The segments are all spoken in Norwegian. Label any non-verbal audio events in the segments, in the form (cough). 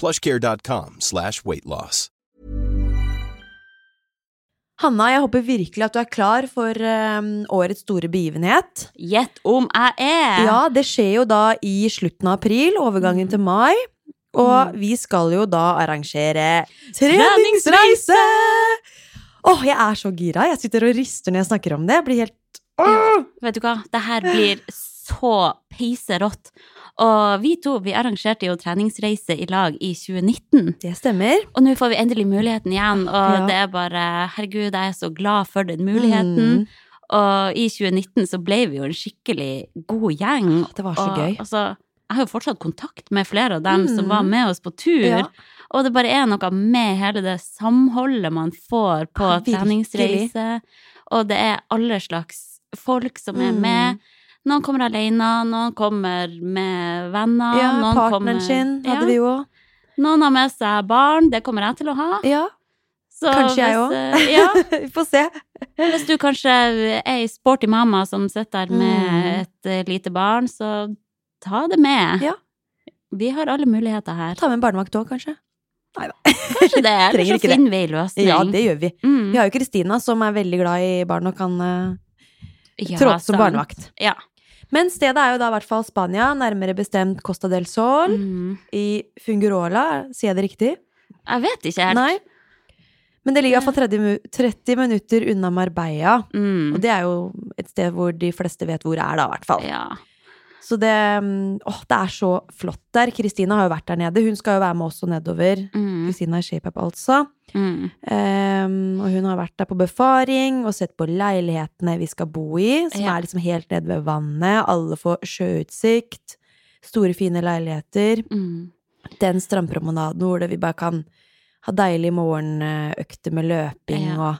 plushcare.com slash weightloss. Hanna, jeg håper virkelig at du er klar for um, årets store begivenhet. Gjett om jeg er! Ja, det skjer jo da i slutten av april, overgangen til mai. Og vi skal jo da arrangere treningsreise! Åh, jeg er så gira. Jeg sitter og rister når jeg snakker om det. Jeg blir helt Ja, vet du hva? Det her blir så peiserått. Og vi to vi arrangerte jo treningsreise i lag i 2019. Det stemmer. Og nå får vi endelig muligheten igjen, og Ja. det er bare Herregud, jeg er så glad for den muligheten. Mm. Og i 2019 så ble vi jo en skikkelig god gjeng. Det var så og, gøy. Altså, jeg har jo fortsatt kontakt med flere av dem som Mm. var med oss på tur. Ja. Og det bare er noe med hele det samholdet man får på Ja, treningsreise. Og det er alle slags folk som er Mm. Noen kommer alene, noen kommer med venner. Ja, noen partneren kommer, sin hadde ja, vi jo. Noen har med seg barn, det kommer jeg til å ha. Ja, Så kanskje jeg òg. eh, Ja, (laughs) vi får se. hvis du kanskje er ei sporty mamma som sitter der med Mm. et eh, lite barn, så ta det med. Ja. Vi har alle muligheter her. Ta med en barnevakt òg, kanskje. Kanskje det, (laughs) eller så finner vi ei løsning. Ja, det gjør vi. Mm. Vi har jo Kristina, som er veldig glad i barn og kan uh, Ja, tråde som barnevakt. Ja. Men stedet er jo da i hvert fall Spania, nærmere bestemt Costa del Sol, Mm. i Fungurola. Sier jeg det riktig? Jeg vet ikke helt. Nei. Men det ligger iallfall 30, mu- 30 minutter unna Marbella. Mm. Og det er jo et sted hvor de fleste vet hvor det er, da, i hvert fall. Ja. Så det mm, Åh, det er så flott der. Kristina har jo vært der nede. Hun skal jo være med også nedover. Mm. Kristina i ShapeUp, altså. Mm. Um, og hun har vært der på befaring og sett på leilighetene vi skal bo i, som Ja. er liksom helt nede ved vannet. Alle får sjøutsikt. Store, fine leiligheter. Mm. Den strandpromenaden hvor vi bare kan ha deilige morgenøkter med løping Ja. og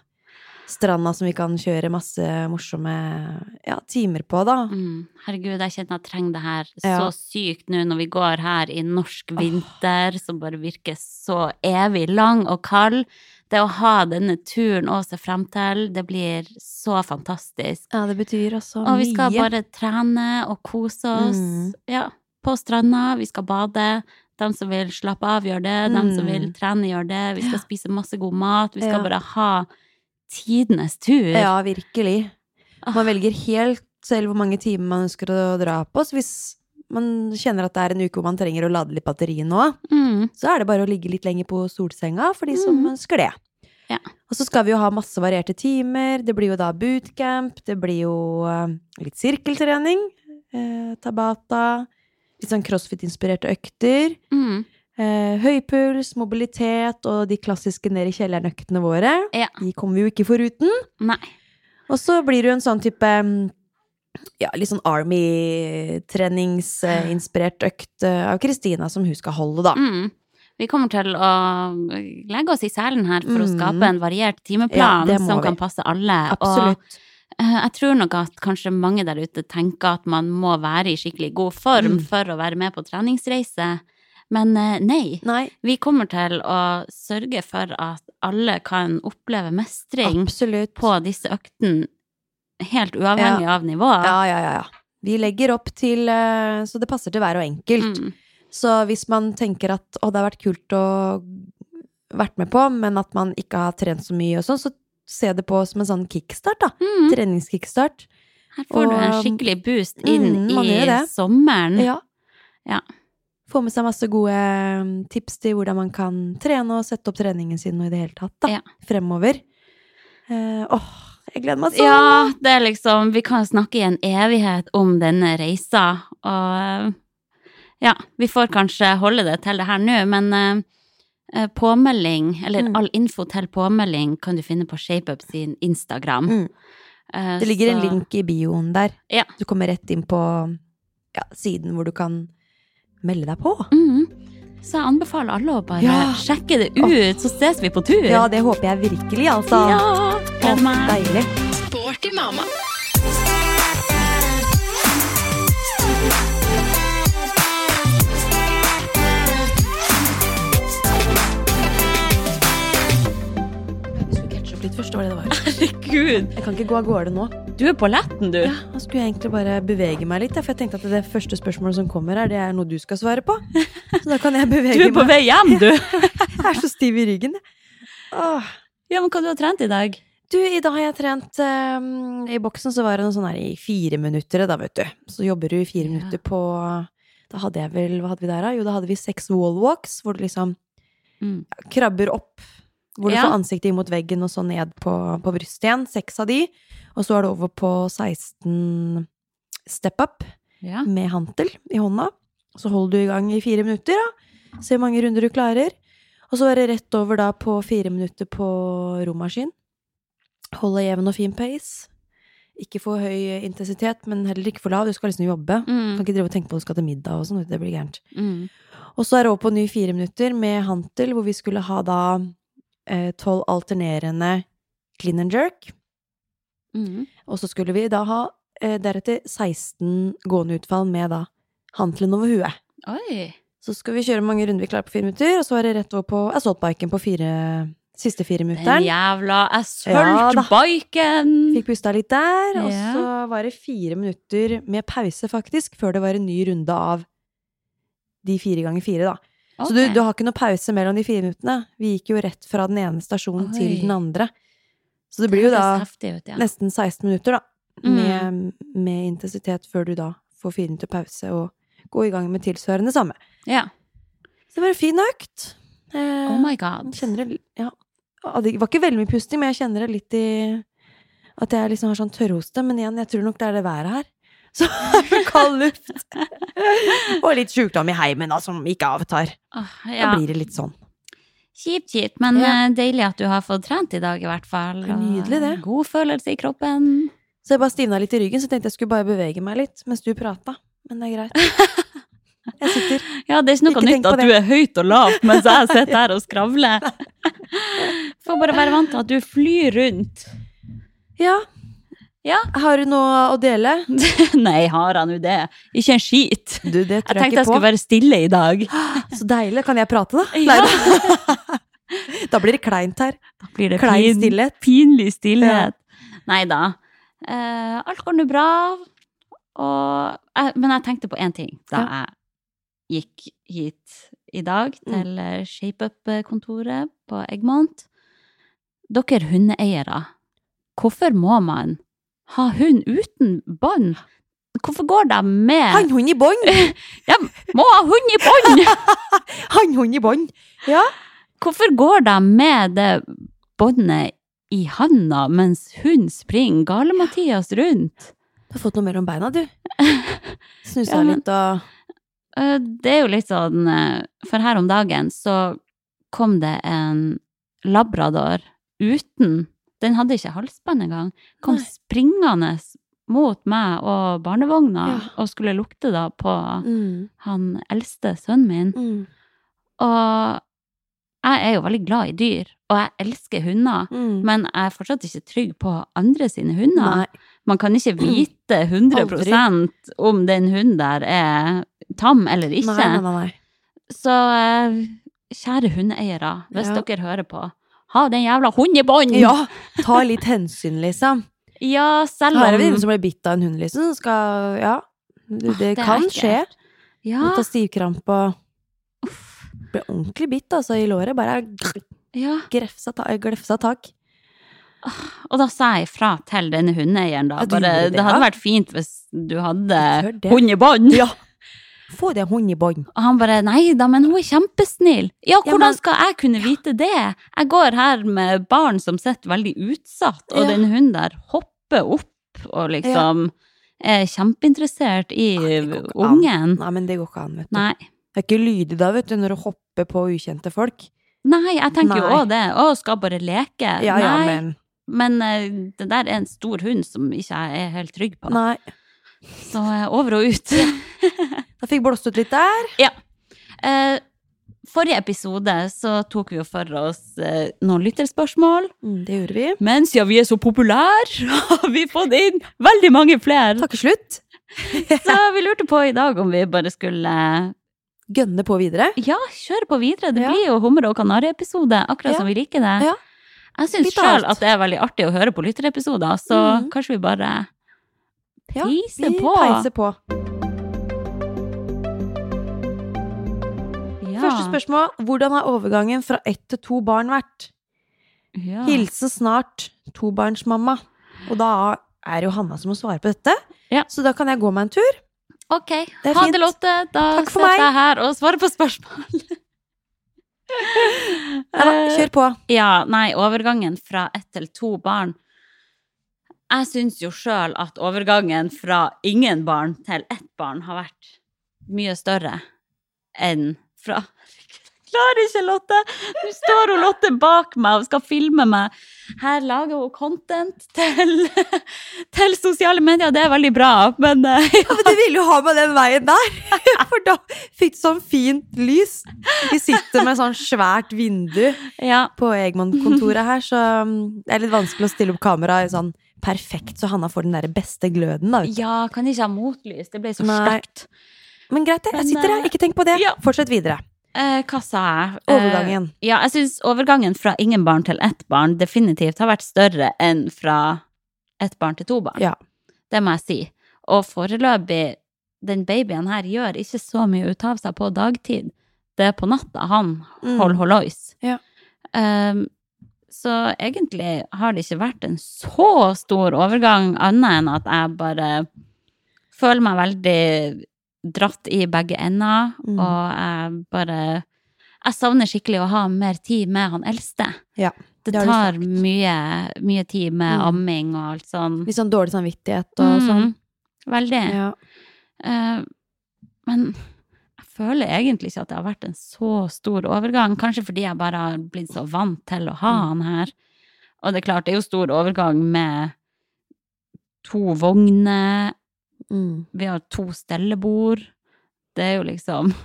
stranda som vi kan kjøre masse morsomme ja, timer på, da. Mm. Herregud, jeg kjenner jeg trenger det her Ja. så sykt nå når vi går her i norsk vinter, som bare virker så evig lang og kald. Det å ha denne turen å se frem til, det blir så fantastisk. Ja, det betyr også mye. Og vi skal bare trene og kose oss. Mm. Ja, på stranda. Vi skal bade. De som vil slappe av, gjør det. De som Mm. vil trene, gjør det. Vi skal Ja. spise masse god mat. Vi skal bare ha tidenes tur. Ja, virkelig. Ah. Man velger helt selv hvor mange timer man ønsker å dra på. Så hvis man kjenner at det er en uke hvor man trenger å lade litt batteri nå, Mm. så er det bare å ligge litt lenger på solsenga for de som Mm. ønsker det. Ja. Og så skal vi jo ha masse varierte timer. Det blir jo da bootcamp, det blir jo eh, litt sirkeltrening, eh, tabata, litt sånn crossfit-inspirerte økter. Mm. Eh, høypuls, mobilitet og de klassiske ned i kjelleren-øktene våre. Ja. De kommer vi jo ikke foruten. Nei. Og så blir det jo en sånn type mm, ja, litt sånn Army-treningsinspirert økt eh, av Kristina som hun skal holde, da. Mm. Vi kommer til å legge oss i selen her for å Mm. skape en variert timeplan ja, som vi. kan passe alle. Absolutt. Og eh, jeg tror nok at kanskje mange der ute tenker at man må være i skikkelig god form Mm. for å være med på treningsreise. Men eh, nei. Nei, Vi kommer til å sørge for at alle kan oppleve mestring absolutt. på disse øktene, helt uavhengig av nivå. Ja, ja, ja, ja. Vi legger opp til eh, Så det passer til hver og enkelt. Mm. Så hvis man tenker at å, det har vært kult å vært med på, men at man ikke har trent så mye og sånn, så se det på som en sånn kickstart, da. Mm. Treningskickstart. Her får du en skikkelig boost inn Mm, i sommeren. Ja. Ja. Få med seg masse gode mm, tips til hvordan man kan trene og sette opp treningen sin og i det hele tatt, da. Ja. Fremover. Uh, åh, jeg gleder meg sånn! Ja, det er liksom Vi kan snakke i en evighet om denne reisa, og ja, vi får kanskje holde det til det her nå, men eh, eh, påmelding, eller Mm. all info til påmelding, kan du finne på ShapeUp sin Instagram. Mm. Eh, Det ligger en link i bioen der. Ja. Du kommer rett inn på ja, siden hvor du kan melde deg på. Mhm. Så jeg anbefaler alle å bare Ja. sjekke det ut, så ses vi på tur. Ja, det håper jeg virkelig, altså. Ja, gleder meg. deilig. Sporty mamma. Litt først, var det det var. Herregud, Jeg kan ikke gå av gårde nå. du er på letten, du. Ja, Nå skulle jeg egentlig bare bevege meg litt, for jeg tenkte at det første spørsmålet som kommer her, det er noe du skal svare på. (laughs) Så da kan jeg bevege meg. Du er på meg. vei hjem, du. (laughs) Jeg er så stiv i ryggen. jeg. Åh. Ja, men hva du har trent i dag? Du, i dag har jeg trent um, I boksen så var det noe sånn her i fire minutter, da, vet du. Så jobber du i fire Ja. minutter på Da hadde jeg vel Hva hadde vi der, da? Jo, da hadde vi seks wall walks, hvor du liksom Mm. krabber opp. Hvor du Ja. får ansiktet imot veggen og så ned på, på brystet igjen. Seks av de. Og så er det over på 16 step up Ja. med hantel i hånda. Så holder du i gang i fire minutter, da. Se hvor mange runder du klarer. Og så er det rett over da på fire minutter på romaskin. Holde jevn og fin pace. Ikke for høy intensitet, men heller ikke for lav. Du skal liksom jobbe. Du Mm. kan ikke drive og tenke på at du skal til middag og sånn. Det blir gærent. Mm. Og så er det over på ny fire minutter med hantel, hvor vi skulle ha da tolv alternerende clean and jerk. Mm. Og så skulle vi da ha eh, deretter 16 gående utfall med da hantelen over huet. Oi. Så skal vi kjøre mange runder vi klarer på fire minutter, og så er det rett over på assaultbiken på fire, siste fire Den jævla jævla Ja. Fikk pusta litt der, og Ja. så var det fire minutter med pause, faktisk, før det var en ny runde av de fire ganger fire, da. Så du, du har ikke noe pause mellom de fire minuttene. Vi gikk jo rett fra den ene stasjonen til den andre. Så det blir jo da heftig vet, ja. nesten 16 minutter, da. Mm. Med, med intensitet før du da får fire minutter pause og gå i gang med tilsvarende samme. ja. Så det var en fin økt. Eh, Oh my god. kjenner det, ja. Ja, Det var ikke veldig mye pusting, men jeg kjenner det litt i At jeg liksom har sånn tørrhoste. Men igjen, jeg tror nok det er det været her. Så er det kald luft. og litt sjukdom i heimen, da, som ikke avtar. Åh, Da blir det litt sånn. Kjipt, kjipt, men Ja. eh, deilig at du har fått trent i dag, i hvert fall. Nydelig, det. God følelse i kroppen. Så jeg bare stivna litt i ryggen, så tenkte jeg skulle bare bevege meg litt mens du prata. Men det er greit. (laughs) Jeg sitter. Ja, det er ikke noe Ikke nytt at du er høyt og lavt mens jeg sitter her og skravler. (laughs) Får bare være vant til at du flyr rundt. Ja. Ja. Har du noe å dele? (laughs) Nei, har jeg nå det? Ikke en skit. Du, det Jeg tror jeg, tenkte jeg på. skulle være stille i dag. (gasps) Så deilig. Kan jeg prate, da? Ja. (laughs) Da. blir det kleint her. Da blir det Klein pin, stillhet. pinlig stillhet. Nei da. Eh, alt går nå bra. Og, jeg, men jeg tenkte på én ting da jeg gikk hit i dag, Mm. til mm. ShapeUp-kontoret på Eggmont. Dere hundeeiere, hvorfor må man ha hund uten bånd? Hvorfor går de med Hannhund i bånd! (laughs) Må ha hund i bånd! (laughs) Hannhund i bånd! Ja. Hvorfor går de med det båndet i handa mens hun springer gale-Mathias rundt? Du har fått noe mer om beina, du. (laughs) Snusa Ja, men- litt og Eh, Det er jo litt sånn eh, For her om dagen så kom det en labrador uten Den hadde ikke halsbånd engang. Kom Nei. springende mot meg og barnevogna Ja. og skulle lukte da på mm, han eldste sønnen min. mm, Og jeg er jo veldig glad i dyr, og jeg elsker hunder. mm. Men jeg er fortsatt ikke trygg på andre sine hunder. Nei. Man kan ikke vite 100% om den hunden der er tam eller ikke. Nei, nei, nei, nei. Så eh, kjære hundeeiere, hvis Ja. dere hører på, ha den jævla hunden i bånd! Ja, ta litt hensyn, liksom. Ja, selv om det noen som ble bitt av en hund, liksom. Skal, ja. Det, det, det kan skje. Ja, Ta stivkrampe og Ble ordentlig bitt, altså, i låret. Bare ja. grefsa, ta, glefsa tak. Og da sa jeg ifra til denne hundeeieren, da. Bare, det, hadde vært fint hvis du hadde hund i bånd. Ja. Få deg hund i bånd. Og han bare nei da, men hun er kjempesnill. Ja, Ja, hvordan men- skal jeg kunne vite det? Jeg går her med barn som sitter veldig utsatt, og Ja. den hunden der hopper opp og liksom er kjempeinteressert i Nei, an. ungen. Nei, men det går ikke an, vet du. Nei. Det er ikke lydig da, vet du, når du hopper på ukjente folk. Nei, jeg tenker jo Nei. òg det. Å, skal bare leke. Ja, ja, nei, men men uh, det der er en stor hund som ikke jeg er helt trygg på. Nei. Så eh, over og ut. Da fikk blåst ut litt der. (laughs) Eh, forrige episode så tok vi jo for oss eh, noen lytterspørsmål. Mm, det gjorde vi. Men siden vi er så populære, (laughs) har vi fått inn veldig mange flere. Takker slutt. (laughs) Så vi lurte på i dag om vi bare skulle Gønne på videre. ja, kjøre på videre. Det Ja. blir jo hummer- og kanarieepisode, akkurat Ja. som vi liker det. Ja. Jeg syns sjøl at det er veldig artig å høre på lytterepisoder, så mm. kanskje vi bare Ja, peiser vi på. peiser på. Ja. Første spørsmål. Hvordan har overgangen fra ett til to barn vært? Ja. Hilsen snart tobarnsmamma. Og da er det jo Hanna som må svare på dette. Ja. Så da kan jeg gå meg en tur. Ok, Det ha det, Lotte. Da sitter jeg her og svarer på spørsmål. Ja, kjør på. Ja, nei, overgangen fra ett til to barn Jeg syns jo sjøl at overgangen fra ingen barn til ett barn har vært mye større enn fra Klarer ikke, Lotte! Nå står hun Lotte bak meg og skal filme meg. Her lager hun content til, til sosiale medier, det er veldig bra, men ja. Ja, men du ville jo ha meg den veien der! (laughs) For da fikk du sånn fint lys. Vi sitter med sånn svært vindu ja. på Egmont-kontoret her, så um, det er litt vanskelig å stille opp kamera i sånn perfekt, så Hanna får den der beste gløden, da. ja, kan ikke ha motlys, det ble så sterkt. Men greit, det. Jeg sitter her, eh, ikke tenk på det. ja. Fortsett videre. Eh, hva sa jeg? Eh, Overgangen. ja, jeg syns overgangen fra ingen barn til ett barn definitivt har vært større enn fra ett barn til to barn. Ja. Det må jeg si. Og foreløpig, den babyen her gjør ikke så mye ut av seg på dagtid. Det er på natta han Mm. holder hollois. Ja. Um, så egentlig har det ikke vært en så stor overgang, annet enn at jeg bare føler meg veldig dratt i begge ender, Mm. og jeg bare Jeg savner skikkelig å ha mer tid med han eldste. Ja, Det det tar mye, mye tid med Mm. amming og alt sånn. Litt sånn dårlig samvittighet og sånn. Mm, Veldig. Ja. Uh, men føler egentlig ikke at det har vært en så stor overgang. Kanskje fordi jeg bare har blitt så vant til å ha Mm. han her. Og det er klart, det er jo stor overgang med to vogner, Mm. vi har to stellebord. Det er jo liksom (laughs)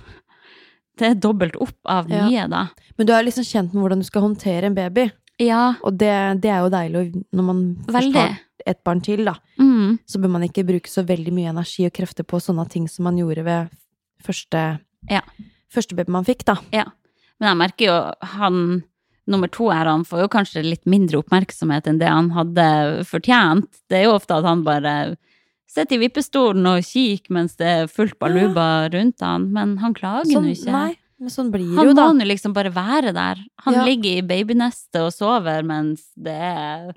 Det er dobbelt opp av Ja. mye, da. Men du er liksom kjent med hvordan du skal håndtere en baby. Ja, Og det, det er jo deilig når man først har et barn til, da. Mm. Så bør man ikke bruke så veldig mye energi og krefter på sånne ting som man gjorde ved første, Ja. første baby man fikk, da. Men jeg merker jo han nummer to er han får jo kanskje litt mindre oppmerksomhet enn det han hadde fortjent. Det er jo ofte at han bare sitter i vippestolen og kikker mens det er fullt baluba rundt han, men han klager Sånn, nå ikke. nei, men sånn blir Han jo, må jo nå liksom bare være der. Han Ja. ligger i babynestet og sover mens det er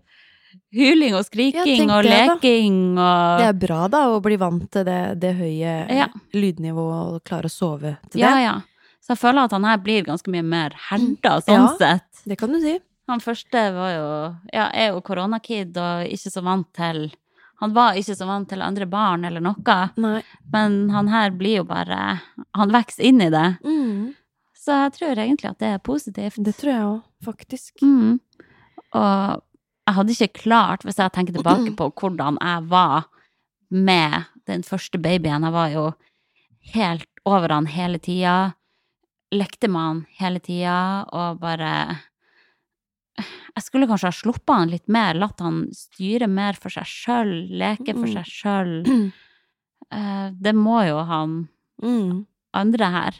hyling og skriking tenk og det, leking og Det er bra, da, å bli vant til det, det høye Ja. lydnivået og klare å sove til Ja, det. ja. Så jeg føler at han her blir ganske mye mer herda, sånn Ja. sett. Det kan du si. Han første var jo, ja, er jo koronakid og ikke så vant til Han var ikke så vant til andre barn eller noe, Nei. men han her blir jo bare Han vokser inn i det. Mm. Så jeg tror egentlig at det er positivt. Det tror jeg òg, faktisk. Mm. Og jeg hadde ikke klart, hvis jeg tenker tilbake (clears throat) på hvordan jeg var med den første babyen Jeg var jo helt over han hele tida. Lekte med han hele tida og bare Jeg skulle kanskje ha sluppet han litt mer, latt han styre mer for seg sjøl, leke for Mm. seg sjøl. (clears throat) Det må jo han Mm. andre her.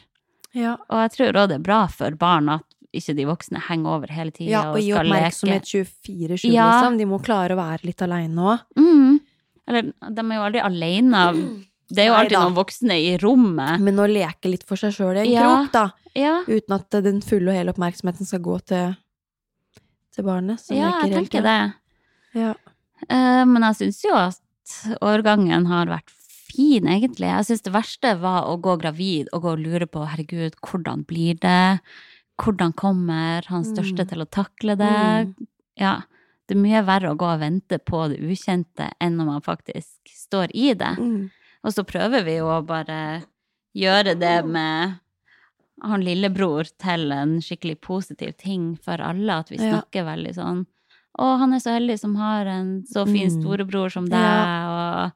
Ja. Og jeg tror òg det er bra for barn at ikke de voksne henger over hele tida ja, og og skal leke. oppmerksomhet 24-7, Ja. liksom. De må klare å være litt aleine òg. Mm. Eller, de er jo aldri alene. Det er jo alltid noen voksne i rommet. Men å leke litt for seg sjøl i en Ja. krok, da. Ja, Uten at den fulle og hele oppmerksomheten skal gå til, til barnet. Ja jeg tenker det. Ja. Uh, men jeg syns jo at årgangen har vært fin, egentlig. Jeg syns det verste var å gå gravid og gå og lure på herregud, hvordan blir det? Hvordan kommer han største Mm. til å takle det? Ja. Det er mye verre å gå og vente på det ukjente enn når man faktisk står i det. Mm. Og så prøver vi jo å bare gjøre det med han lillebror til en skikkelig positiv ting for alle, at vi Ja. snakker veldig sånn Å, han er så heldig som har en så fin Mm. storebror som deg, Ja. og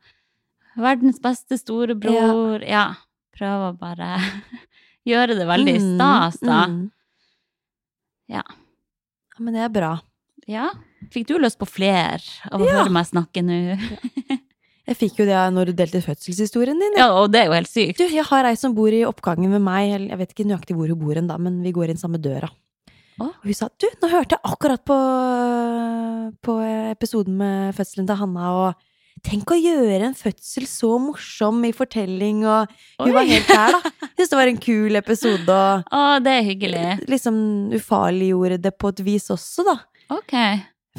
verdens beste storebror. Ja. Prøve å bare (laughs) gjøre det veldig Mm, stas, da. mm. Ja. Men det er bra. Ja. Fikk du lyst på flere av å Ja. høre meg snakke nå? Jeg fikk jo det når du delte fødselshistorien din. Ja, og det er jo helt sykt. Du, jeg har ei som bor i oppgangen med meg, jeg vet ikke nøyaktig hvor hun bor hen da, men vi går inn samme døra. Og hun sa du, nå hørte jeg akkurat på, på episoden med fødselen til Hanna, og tenk å gjøre en fødsel så morsom i fortelling, og hun var helt der, da. Jeg synes det var en kul episode, og Å, det er hyggelig. liksom ufarliggjorde det på et vis også, da. Ok.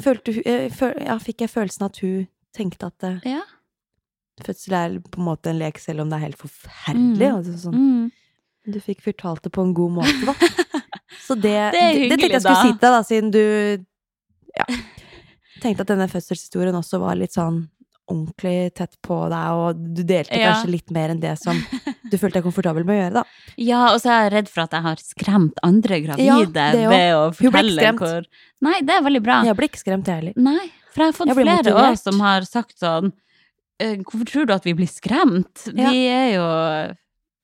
Følte, hun- eh, føl, ja, fikk jeg følelsen at hun tenkte at eh, Ja. fødsel er på en måte en lek, selv om det er helt forferdelig. Mm. Altså, sånn. Mm. Du fikk fortalt det på en god måte, da. (laughs) Så det, Det er det, tenkte jeg skulle da. si til deg, da, siden du ja, tenkte at denne fødselshistorien også var litt sånn ordentlig tett på deg, og du delte Ja. kanskje litt mer enn det som (laughs) du følte deg komfortabel med å gjøre, da. Ja, og så er jeg redd for at jeg har skremt andre gravide ja, ved å fortelle hvor Nei, det er veldig bra. Jeg ble ikke skremt, jeg heller. Nei, for jeg har fått Jeg flere òg som har sagt sånn «Eh, Hvorfor tror du at vi blir skremt? Ja. Vi er jo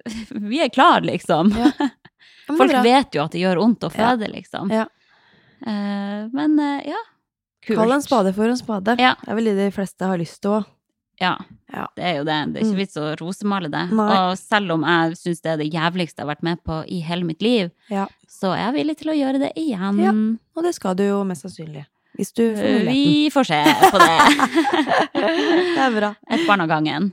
(laughs) Vi er klar, liksom. (laughs) Folk vet jo at det gjør vondt å føde, liksom. Ja. Eh, men eh, ja. Kult. Kall en spade for en spade. Ja. Det er vel det de fleste har lyst til òg. Ja, Ja. det er jo det. Det er Mm. ikke vits å rosemale det. Nei. Og selv om jeg syns det er det jævligste jeg har vært med på i hele mitt liv, Ja. så er jeg villig til å gjøre det igjen. Ja. Og det skal du jo mest sannsynlig. Hvis du får muligheten. Vi får se på det. (laughs) Det er bra. Et barn av gangen.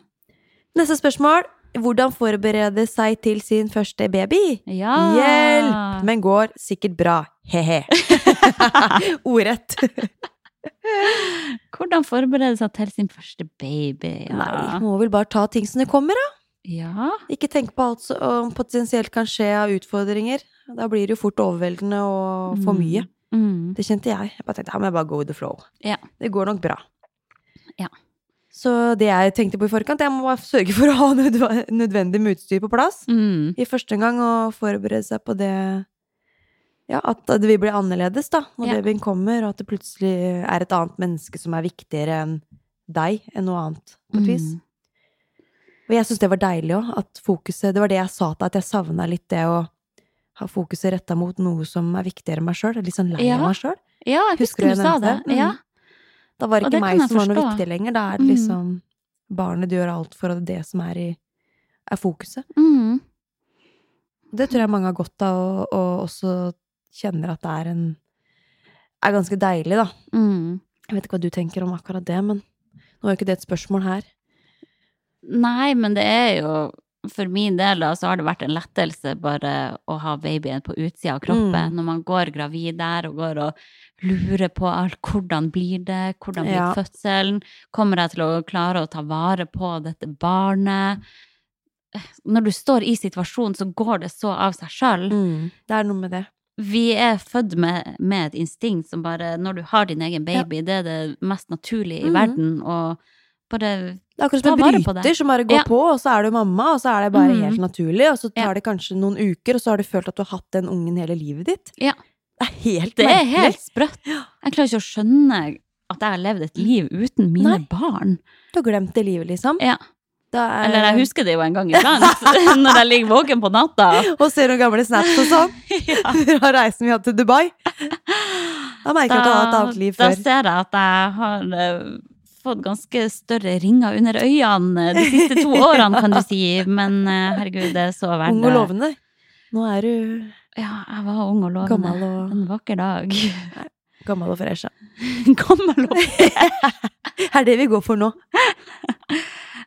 Neste spørsmål. Hvordan forberede seg til sin første baby? Ja. Hjelp! Men går sikkert bra. He-he. (laughs) (laughs) Ordrett. (laughs) Hvordan forberede seg til sin første baby? Ja. Nei, må vel bare ta ting som det kommer, da. ja. Ikke tenk på alt som potensielt kan skje av utfordringer. Da blir det jo fort overveldende og for mye. Mm. Det kjente jeg. Jeg bare tenkte, her må jeg bare go with the flow. Ja. Det går nok bra. Ja. Så det jeg tenkte på i forkant, jeg må bare sørge for å ha nødvendig utstyr på plass. Mm. I første gang og forberede seg på det Ja, at det vil bli annerledes, da, når Ja. babyen kommer, og at det plutselig er et annet menneske som er viktigere enn deg, enn noe annet, på et vis. Mm. Og jeg syns det var deilig òg, at fokuset Det var det jeg sa til deg, at jeg savna litt det å ha fokuset retta mot noe som er viktigere enn meg sjøl. Litt sånn lei Ja. av meg sjøl. Ja, jeg Husker husker du sa det. Mm. Ja. Da var det ikke det meg som var noe viktig lenger. Da er det Mm. liksom barnet du gjør alt for, og det er det som er, i, er fokuset. Mm. Det tror jeg mange har godt av, å og også kjenner at det er en er ganske deilig, da. Mm. Jeg vet ikke hva du tenker om akkurat det, men nå er jo ikke det et spørsmål her. Nei, men det er jo For min del da, så har det vært en lettelse bare å ha babyen på utsida av kroppen. Mm. Når man går gravid der og går og lurer på alt. Hvordan blir det? Hvordan blir Ja. fødselen? Kommer jeg til å klare å ta vare på dette barnet? Når du står i situasjonen, så går det så av seg sjøl. Mm. Det er noe med det. Vi er født med, med et instinkt som bare Når du har din egen baby, det er det mest naturlige i Mhm. verden. Og bare Det er akkurat som en bryter som bare går Ja. på, og så er du mamma, og så er det bare Mhm. helt naturlig, og så tar Ja. det kanskje noen uker, og så har du følt at du har hatt den ungen hele livet ditt. Ja. Det er helt Det er helt sprøtt. Jeg klarer ikke å skjønne at jeg har levd et liv uten mine Nei. barn. Du har glemt det livet, liksom. Ja. Er, Eller jeg husker det jo en gang iblant, (laughs) når jeg ligger våken på natta. Og ser noen gamle snaps og sånn (laughs) (laughs) fra reisen vi hadde til Dubai. Da merker jeg at du har hatt et annet liv da ser jeg at jeg har eh, fått ganske større ringer under øynene de siste to årene, kan du si. Men eh, herregud, det er så verdt Ung og lovende. Nå er du Ja, jeg var ung og lovende. og, En vakker dag. gammel og fresh. ja. Gammel og er det vi går for nå.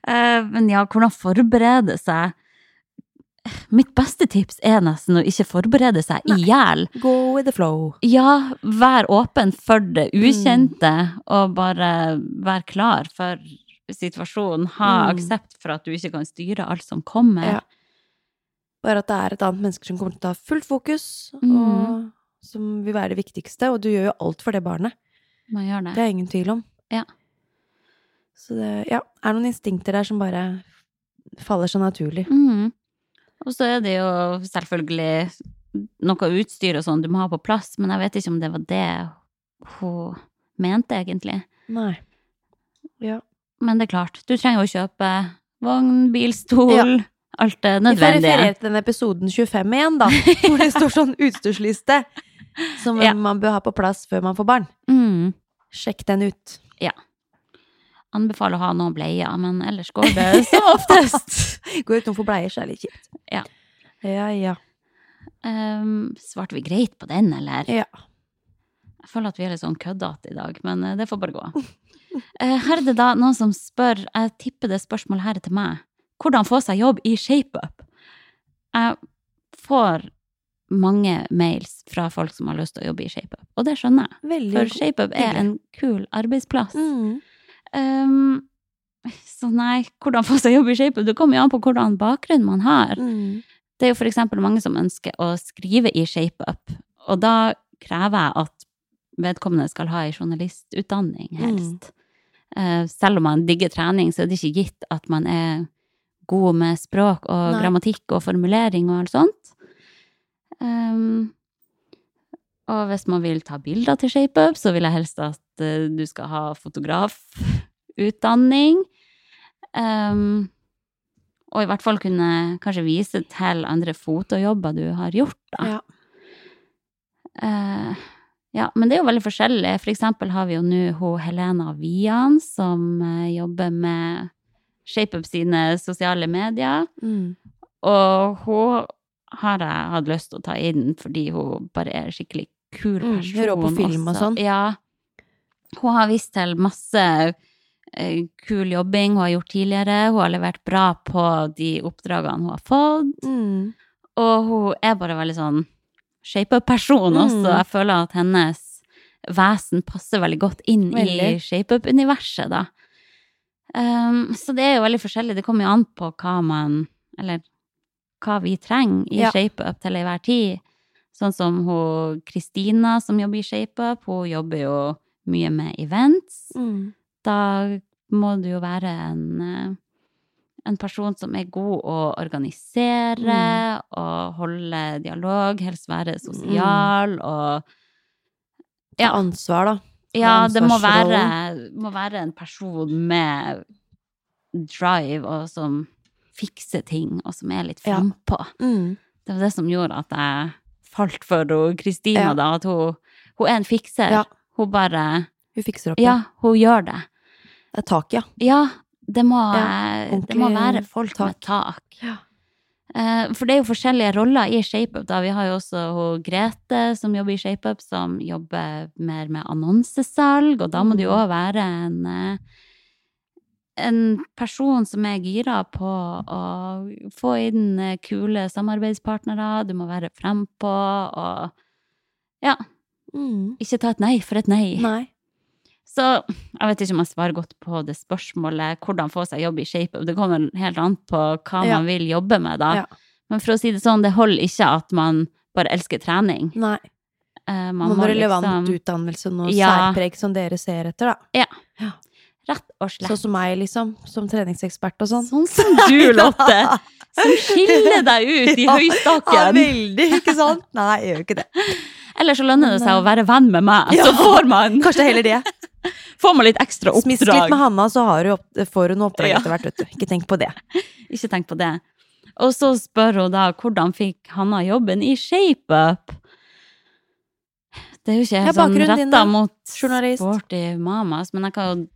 Eh, Men ja, hvordan forberede seg? Mitt beste tips er nesten å ikke forberede seg i hjel. Go with the flow. Ja, vær åpen for det Mm. ukjente, og bare vær klar for situasjonen. Ha Mm. aksept for at du ikke kan styre alt som kommer. Ja. Bare at det er et annet menneske som kommer til å ta fullt fokus, og Mm. som vil være det viktigste. Og du gjør jo alt for det barnet. Det. Det er ingen tvil om. Ja. Så det ja, er noen instinkter der som bare faller så naturlig. Mm. Og så er det jo selvfølgelig noe utstyr og sånn du må ha på plass, men jeg vet ikke om det var det hun mente, egentlig. Nei. Ja. Men det er klart, du trenger å kjøpe vogn, bilstol, alt det Vi får nødvendige. referere til den episoden 25 igjen, da. (laughs) Hvor det står sånn utstyrsliste som Ja. man bør ha på plass før man får barn. Mm. Sjekk den ut. Anbefaler å ha noen bleier, men ellers går det (laughs) som oftest. (laughs) Går ut noen for bleier, så er det litt kjipt. Ja. Ja, ja. Um, svarte vi greit på den, eller? Ja. Jeg føler at vi er litt sånn køddete i dag, men eh, det får bare gå. (laughs) Eh, Her er det da noen som spør, jeg tipper det spørsmålet her er til meg, hvordan få seg jobb i ShapeUp? Jeg får mange mails fra folk som har lyst til å jobbe i ShapeUp, og det skjønner jeg. Veldig For ShapeUp er en kul arbeidsplass. Mm. Um, så nei, hvordan få seg jobb i ShapeUp? Det kommer jo an på hvordan bakgrunn man har. Mm. Det er jo eksempel mange som ønsker å skrive i ShapeUp, og da krever jeg at vedkommende skal ha ei journalistutdanning, helst. Eh, selv om man digger trening, så er det ikke gitt at man er god med språk og Nei. grammatikk og formulering og alt sånt. Um, og hvis man vil ta bilder til ShapeUp, så vil jeg helst at eh, du skal ha fotografutdanning. Um, og i hvert fall kunne kanskje vise til andre fotojobber du har gjort, da. Ja. Uh, ja, men det er jo veldig forskjellig. For eksempel har vi jo nå hun Helena Vian, som eh, jobber med ShapeUp sine sosiale medier. Mm. Og hun har jeg hatt lyst til å ta inn fordi hun bare er skikkelig kul Mm, hun hører på film og sånn. Ja. Hun har vist til masse kul jobbing hun har gjort tidligere. Hun har levert bra på de oppdragene hun har fått. Mm. Og hun er bare veldig sånn shape-up-person også. Mm. Jeg føler at hennes vesen passer veldig godt inn Veldig. i shape-up-universet, da. Um, så det er jo veldig forskjellig. Det kommer jo an på hva man Eller hva vi trenger i Ja. shape-up til enhver tid. Sånn som hun Kristina som jobber i shape-up, hun jobber jo mye med events. Mm. Da må du jo være en, eh, en person som er god å organisere Mm. og holde dialog, helst være sosial og Ta ansvar, da. Ja, det må være, må være en person med drive og som fikser ting, og som er litt Ja. frampå. Mm. Det var det som gjorde at jeg falt for Kristina, Ja. da. At hun, hun er en fikser. Ja. Hun bare Hun fikser opp. Ja, hun gjør det. Det er tak, ja. Ja, det må, Ja, det må være folk med tak. Ja. Eh, For det er jo forskjellige roller i ShapeUp. da. Vi har jo også hun Grete som jobber i ShapeUp, som jobber mer med annonsesalg, og da må det jo Mm. òg være en eh, en person som er gira på å få inn eh, kule samarbeidspartnere. Du må være frempå og Ja, Mm. ikke ta et nei for et nei. Nei. Så jeg vet ikke om jeg svarer godt på det spørsmålet, hvordan få seg jobb i ShapeUp. Det kommer helt an på hva Ja. man vil jobbe med, da. Ja. Men for å si det sånn, det holder ikke at man bare elsker trening. Nei. Eh, Man må relevant liksom utdannelse og Ja. særpreg som dere ser etter, da. Rett og slett. Sånn som meg, liksom. Som treningsekspert og sånn. Sånn som du, (laughs) Lotte, som skiller deg ut i Ja, Ja, høystakken. veldig, ikke sant? Nei, jeg gjør ikke det. Eller så lønner det seg å være venn med meg, Ja. så får man, Kanskje heller det. (laughs) får man litt ekstra oppdrag. Smisk litt med Hanna, så har du opp, får hun oppdrag Ja. etter hvert, vet du. Ikke tenk på det. (laughs) Ikke tenk på det. Og så spør hun da hvordan fikk Hanna jobben i ShapeUp? Det er jo ikke Ja, sånn retta mot Journalist. sporty mamas, men jeg kan jo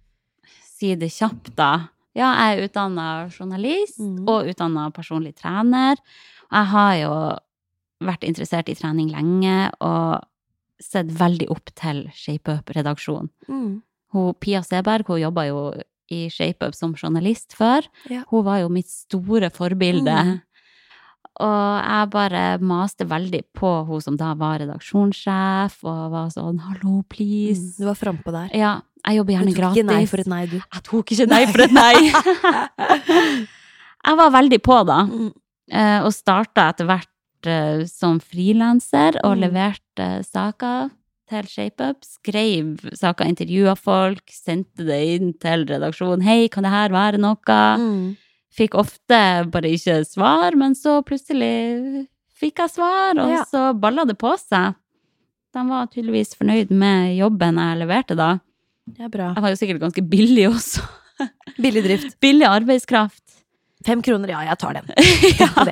si det kjapt, da. Ja, jeg er utdanna journalist mm. og utdanna personlig trener. Jeg har jo vært interessert i trening lenge og sett veldig opp til ShapeUp-redaksjonen. Mm. Pia Seberg hun jobba jo i ShapeUp som journalist før. Ja. Hun var jo mitt store forbilde. Mm. Og jeg bare maste veldig på hun som da var redaksjonssjef, og var sånn 'hallo, please'. Mm. Du var frampå der. Ja, jeg jobber gjerne gratis. Du tok ikke nei for et nei, du. (laughs) Jeg tok ikke nei for et nei. (laughs) (laughs) jeg var veldig på, da. Mm. eh, Og starta etter hvert eh, som frilanser og Mm. leverte saker til ShapeUp. Skrev saker, intervjua folk, sendte det inn til redaksjonen. 'Hei, kan det her være noe?' Mm. Fikk ofte bare ikke svar, men så plutselig fikk jeg svar, og Ja. så balla det på seg. De var tydeligvis fornøyd med jobben jeg leverte da. Det er bra. Jeg var jo sikkert ganske billig også. Billig drift. (laughs) Billig arbeidskraft. Fem kroner, ja, jeg tar den. (laughs) På.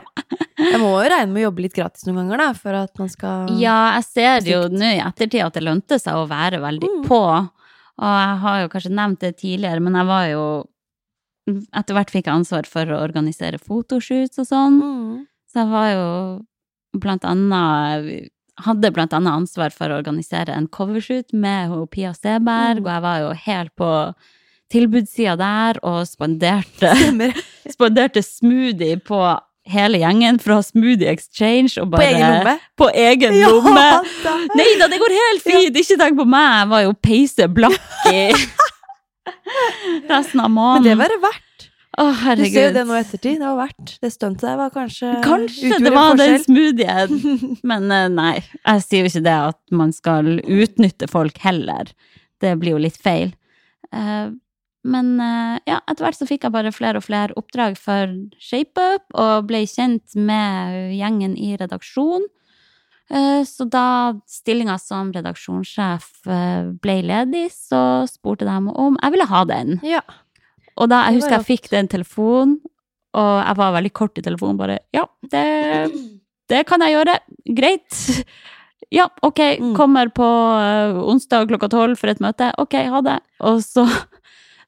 Jeg må jo regne med å jobbe litt gratis noen ganger, da, for at man skal Ja, jeg ser jo nå i ettertid at det lønte seg å være veldig Mm. på. Og jeg har jo kanskje nevnt det tidligere, men jeg var jo Etter hvert fikk jeg ansvar for å organisere fotoshoots og sånn. Mm. Så jeg var jo blant annet Hadde blant annet ansvar for å organisere en covershoot med Pia Seberg, Mm. og jeg var jo helt på tilbudssida der og spanderte, (laughs) spanderte smoothie på hele gjengen fra Smoothie Exchange. Og På egen lomme. På egen Ja, lomme. da. Nei da, det går helt fint! Ikke tenk på meg, jeg var jo peise blakk i (laughs) resten av måneden. Men det var det verdt. Å, Du herregud. ser jo det nå i ettertid. Det var verdt. Det stuntet der var kanskje Kanskje det var var den smoothien. (laughs) Men eh, nei, jeg sier jo ikke det at man skal utnytte folk heller. Det blir jo litt feil. Men eh, ja, etter hvert så fikk jeg bare flere og flere oppdrag for ShapeUp, og ble kjent med gjengen i redaksjon. Eh, Så da stillinga som redaksjonssjef eh, ble ledig, så spurte de om jeg ville ha den. Ja. Og da, jeg husker jeg fikk den telefonen, og jeg var veldig kort i telefonen, bare ja, det, det kan jeg gjøre. Greit. (laughs) Ja, ok, Mm. kommer på onsdag klokka tolv for et møte. Ok, ha det. Og så,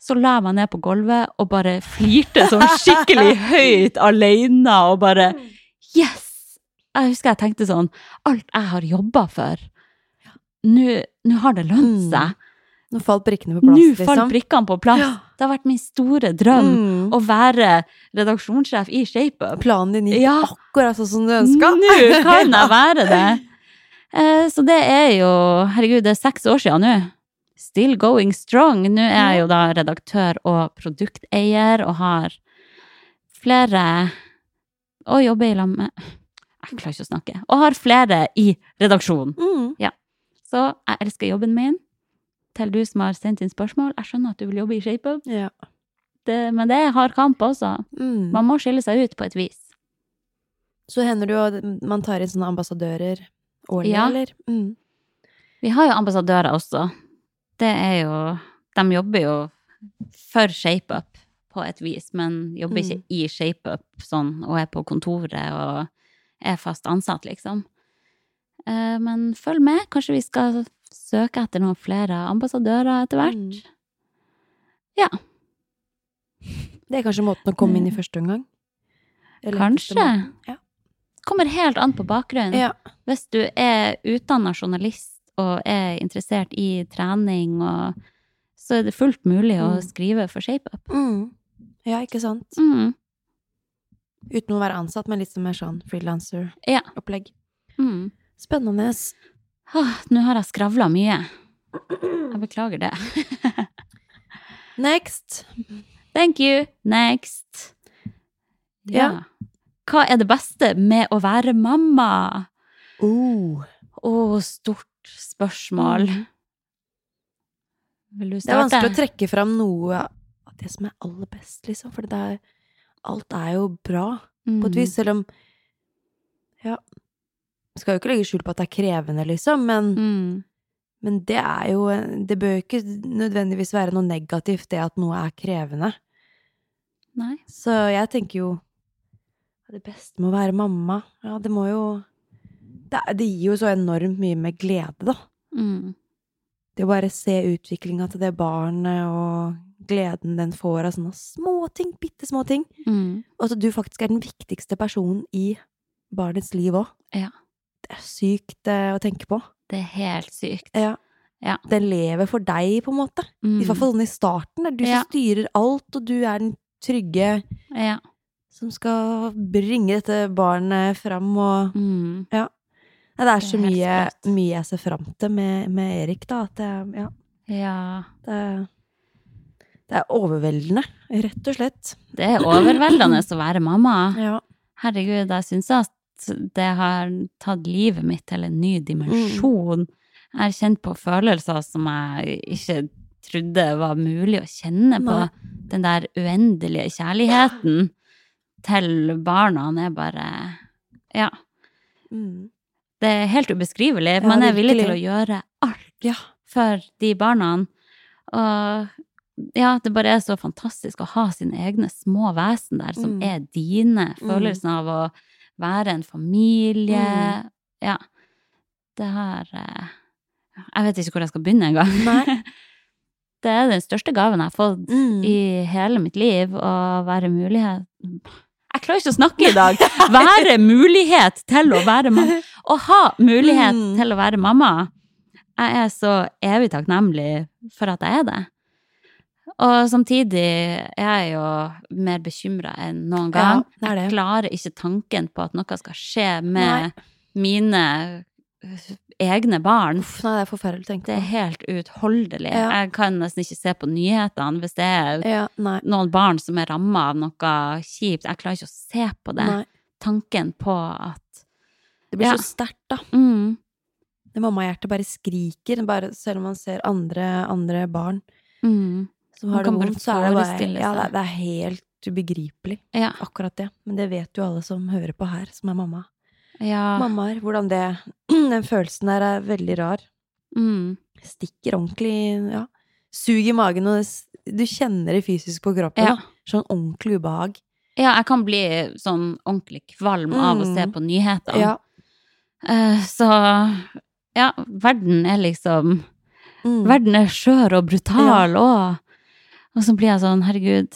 så la jeg meg ned på gulvet og bare flirte sånn skikkelig (laughs) høyt alene, og bare yes! Jeg husker jeg tenkte sånn, alt jeg har jobba for, nå har det lønt Mm. seg. Nå falt brikkene på plass, Nå liksom. falt brikkene på plass. Ja. Det har vært min store drøm Mm. å være redaksjonssjef i ShapeUp. Planen din gikk Ja. akkurat sånn som du ønska. Nå kan (laughs) jeg være det! Eh, Så det er jo Herregud, det er seks år siden nå. Still going strong. Nå er jeg jo da redaktør og produkteier og har flere Og jobber i lag med Jeg klarer ikke å snakke. Og har flere i redaksjonen. Mm. Så jeg elsker jobben min. Til du som har sendt inn spørsmål. Jeg skjønner at du vil jobbe i ShapeUp, Ja. det, men det er hard kamp også. Mm. Man må skille seg ut på et vis. Så hender det jo at man tar inn sånne ambassadører årlig, Ja. eller? Mm. Vi har jo ambassadører også. Det er jo De jobber jo for ShapeUp på et vis, men jobber ikke Mm. i ShapeUp sånn og er på kontoret og er fast ansatt, liksom. Eh, Men følg med. Kanskje vi skal søke etter noen flere ambassadører etter hvert. Mm. Ja. Det er kanskje måten å komme inn i første omgang? Kanskje. Ja. Kommer helt an på bakgrunnen. ja. Hvis du er utdanna journalist og er interessert i trening, og, så er det fullt mulig å Mm. skrive for ShapeUp. Mm. Ja, ikke sant? Mm. Uten å være ansatt, men litt mer sånn frilanser-opplegg. Mm. Spennende. Åh, Nå har jeg skravla mye. Jeg beklager det. (laughs) Next. Thank you. Next. Ja. Ja. Hva er det beste med å være mamma? Oh. Å, stort spørsmål. Mm. Vil du Det er vanskelig å trekke fram noe av det som er aller best, liksom. For det er, alt er jo bra, på et Mm. vis. Selv om Ja. Skal jo ikke legge skjul på at det er krevende, liksom, men, Mm. men det er jo Det bør jo ikke nødvendigvis være noe negativt, det at noe er krevende. Nei. Så jeg tenker jo Det beste med å være mamma Ja, det må jo Det, det gir jo så enormt mye med glede, da. Mm. Det å bare se utviklinga til det barnet, og gleden den får av sånne småting, bitte små ting. Mm. Og at du faktisk er den viktigste personen i barnets liv òg. Ja. Det er sykt eh, å tenke på. Det er helt sykt. Ja. Ja. Den lever for deg, på en måte. Mm. I hvert fall sånn i starten. Det er du Ja. styrer alt, og du er den trygge Ja. som skal bringe dette barnet fram og Mm. Nei, Det er Det er så mye, mye jeg ser fram til med, med Erik, da. At det, ja, ja. det, det er overveldende, rett og slett. Det er overveldende å være mamma. (clears throat) Ja. Herregud, jeg syns at det har tatt livet mitt til en ny dimensjon. Jeg har kjent på følelser som jeg ikke trodde var mulig å kjenne på. Nei. Den der uendelige kjærligheten til barna er bare Ja. Mm. Det er helt ubeskrivelig. Ja, Man er villig til å gjøre alt ja. for de barna. Og ja, det bare er så fantastisk å ha sine egne små vesen der, som Mm. er dine. Følelsen av å være en familie. Mm. Ja. Det her eh, Jeg vet ikke hvor jeg skal begynne engang. (laughs) Det er den største gaven jeg har fått Mm. i hele mitt liv, å være mulighet Jeg klarer ikke å snakke i dag! Være mulighet til å være mamma. Å ha mulighet Mm. til å være mamma. Jeg er så evig takknemlig for at jeg er det. Og samtidig er jeg jo mer bekymra enn noen gang. Ja, det det. Jeg klarer ikke tanken på at noe skal skje med mine øh, egne barn. Uff, nei, det er forferdelig å tenke Det er helt uutholdelig. Ja. Jeg kan nesten ikke se på nyhetene hvis det er Ja, noen barn som er ramma av noe kjipt. Jeg klarer ikke å se på det. nei. Tanken på at Det blir Ja. så sterkt, da. mm, Det Mammahjertet bare skriker, bare, selv om man ser andre, andre barn mm, som har det vondt, så er det bare ja, det, er- helt ubegripelig, Ja. akkurat det. Men det vet jo alle som hører på her, som er mamma. Ja Mammaer, hvordan det (clears throat) Den følelsen der er veldig rar. mm, Stikker ordentlig Ja. Sug i magen, og du kjenner det fysisk på kroppen. Ja. Sånn ordentlig ubehag. ja, jeg kan bli sånn ordentlig kvalm av å se Mm. på nyhetene. Ja. Eh, så ja, verden er liksom Mm. Verden er skjør og brutal òg. Og så blir jeg sånn, herregud,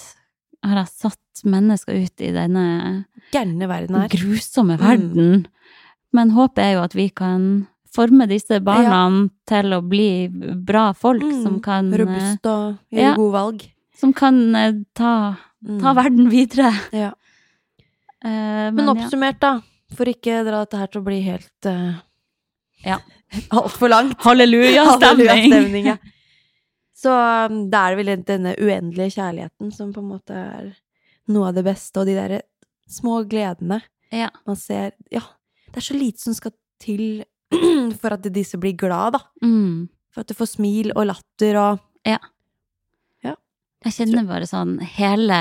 har jeg satt mennesker ut i denne Gærne verden her. grusomme Mm. verden? Men håpet er jo at vi kan forme disse barna til å bli bra folk Mm. som kan Robuste Robust og gjøre ja. gode valg. Som kan ta, ta, Mm. verden videre. Ja. Uh, Men men, oppsummert, da, for ikke dra dette her til å bli helt uh, Ja. (laughs) altfor langt. Halleluja-stemning! (laughs) Halleluja-stemning, ja. Så um, da er vel denne uendelige kjærligheten som på en måte er noe av det beste, og de derre små gledene Ja. man ser Ja, det er så lite som skal til (clears throat) for at disse blir glad, da. Mm. For at du får smil og latter og Jeg kjenner bare sånn hele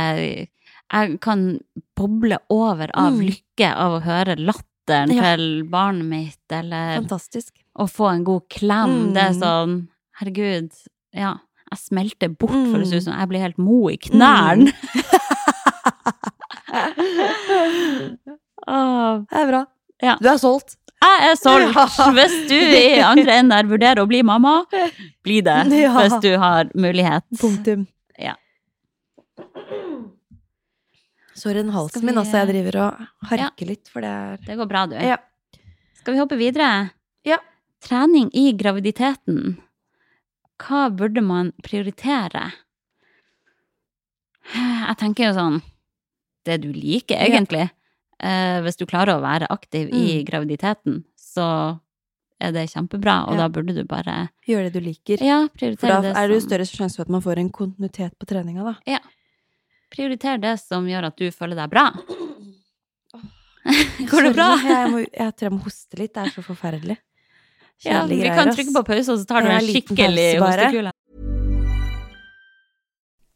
Jeg kan boble over av Mm. lykke av å høre latteren Ja. til barnet mitt, eller Fantastisk. å få en god klem. Det er Mm. sånn Herregud, ja. Jeg smelter bort, Mm. for det ser ut som jeg blir helt mo i knærne. (laughs) Det er bra. Ja. Du er solgt. jeg er solgt! (laughs) Hvis du i andre enden der vurderer å bli mamma, bli det. (laughs) Ja. Hvis du har mulighet. Punktum. Ja. Sorry, den halsen vi- min, altså. Jeg driver og harker litt, for det er Det går bra, du. Ja. Skal vi hoppe videre? Ja. Trening i graviditeten. Hva burde man prioritere? Jeg tenker jo sånn Det du liker, Ja. egentlig. Eh, hvis du klarer å være aktiv i Mm. graviditeten, så er det kjempebra, og Ja. da burde du bare Gjør det du liker. Ja, prioritere det For da det er det jo større sjanse for at man får en kontinuitet på treninga, da. Ja. Prioriter det som gjør at du føler deg bra. (laughs) Går det bra? Jeg, må, jeg tror jeg må hoste litt. Det er så forferdelig. Ja, vi kan trykke på pause, og så tar du en en skikkelig hostekule.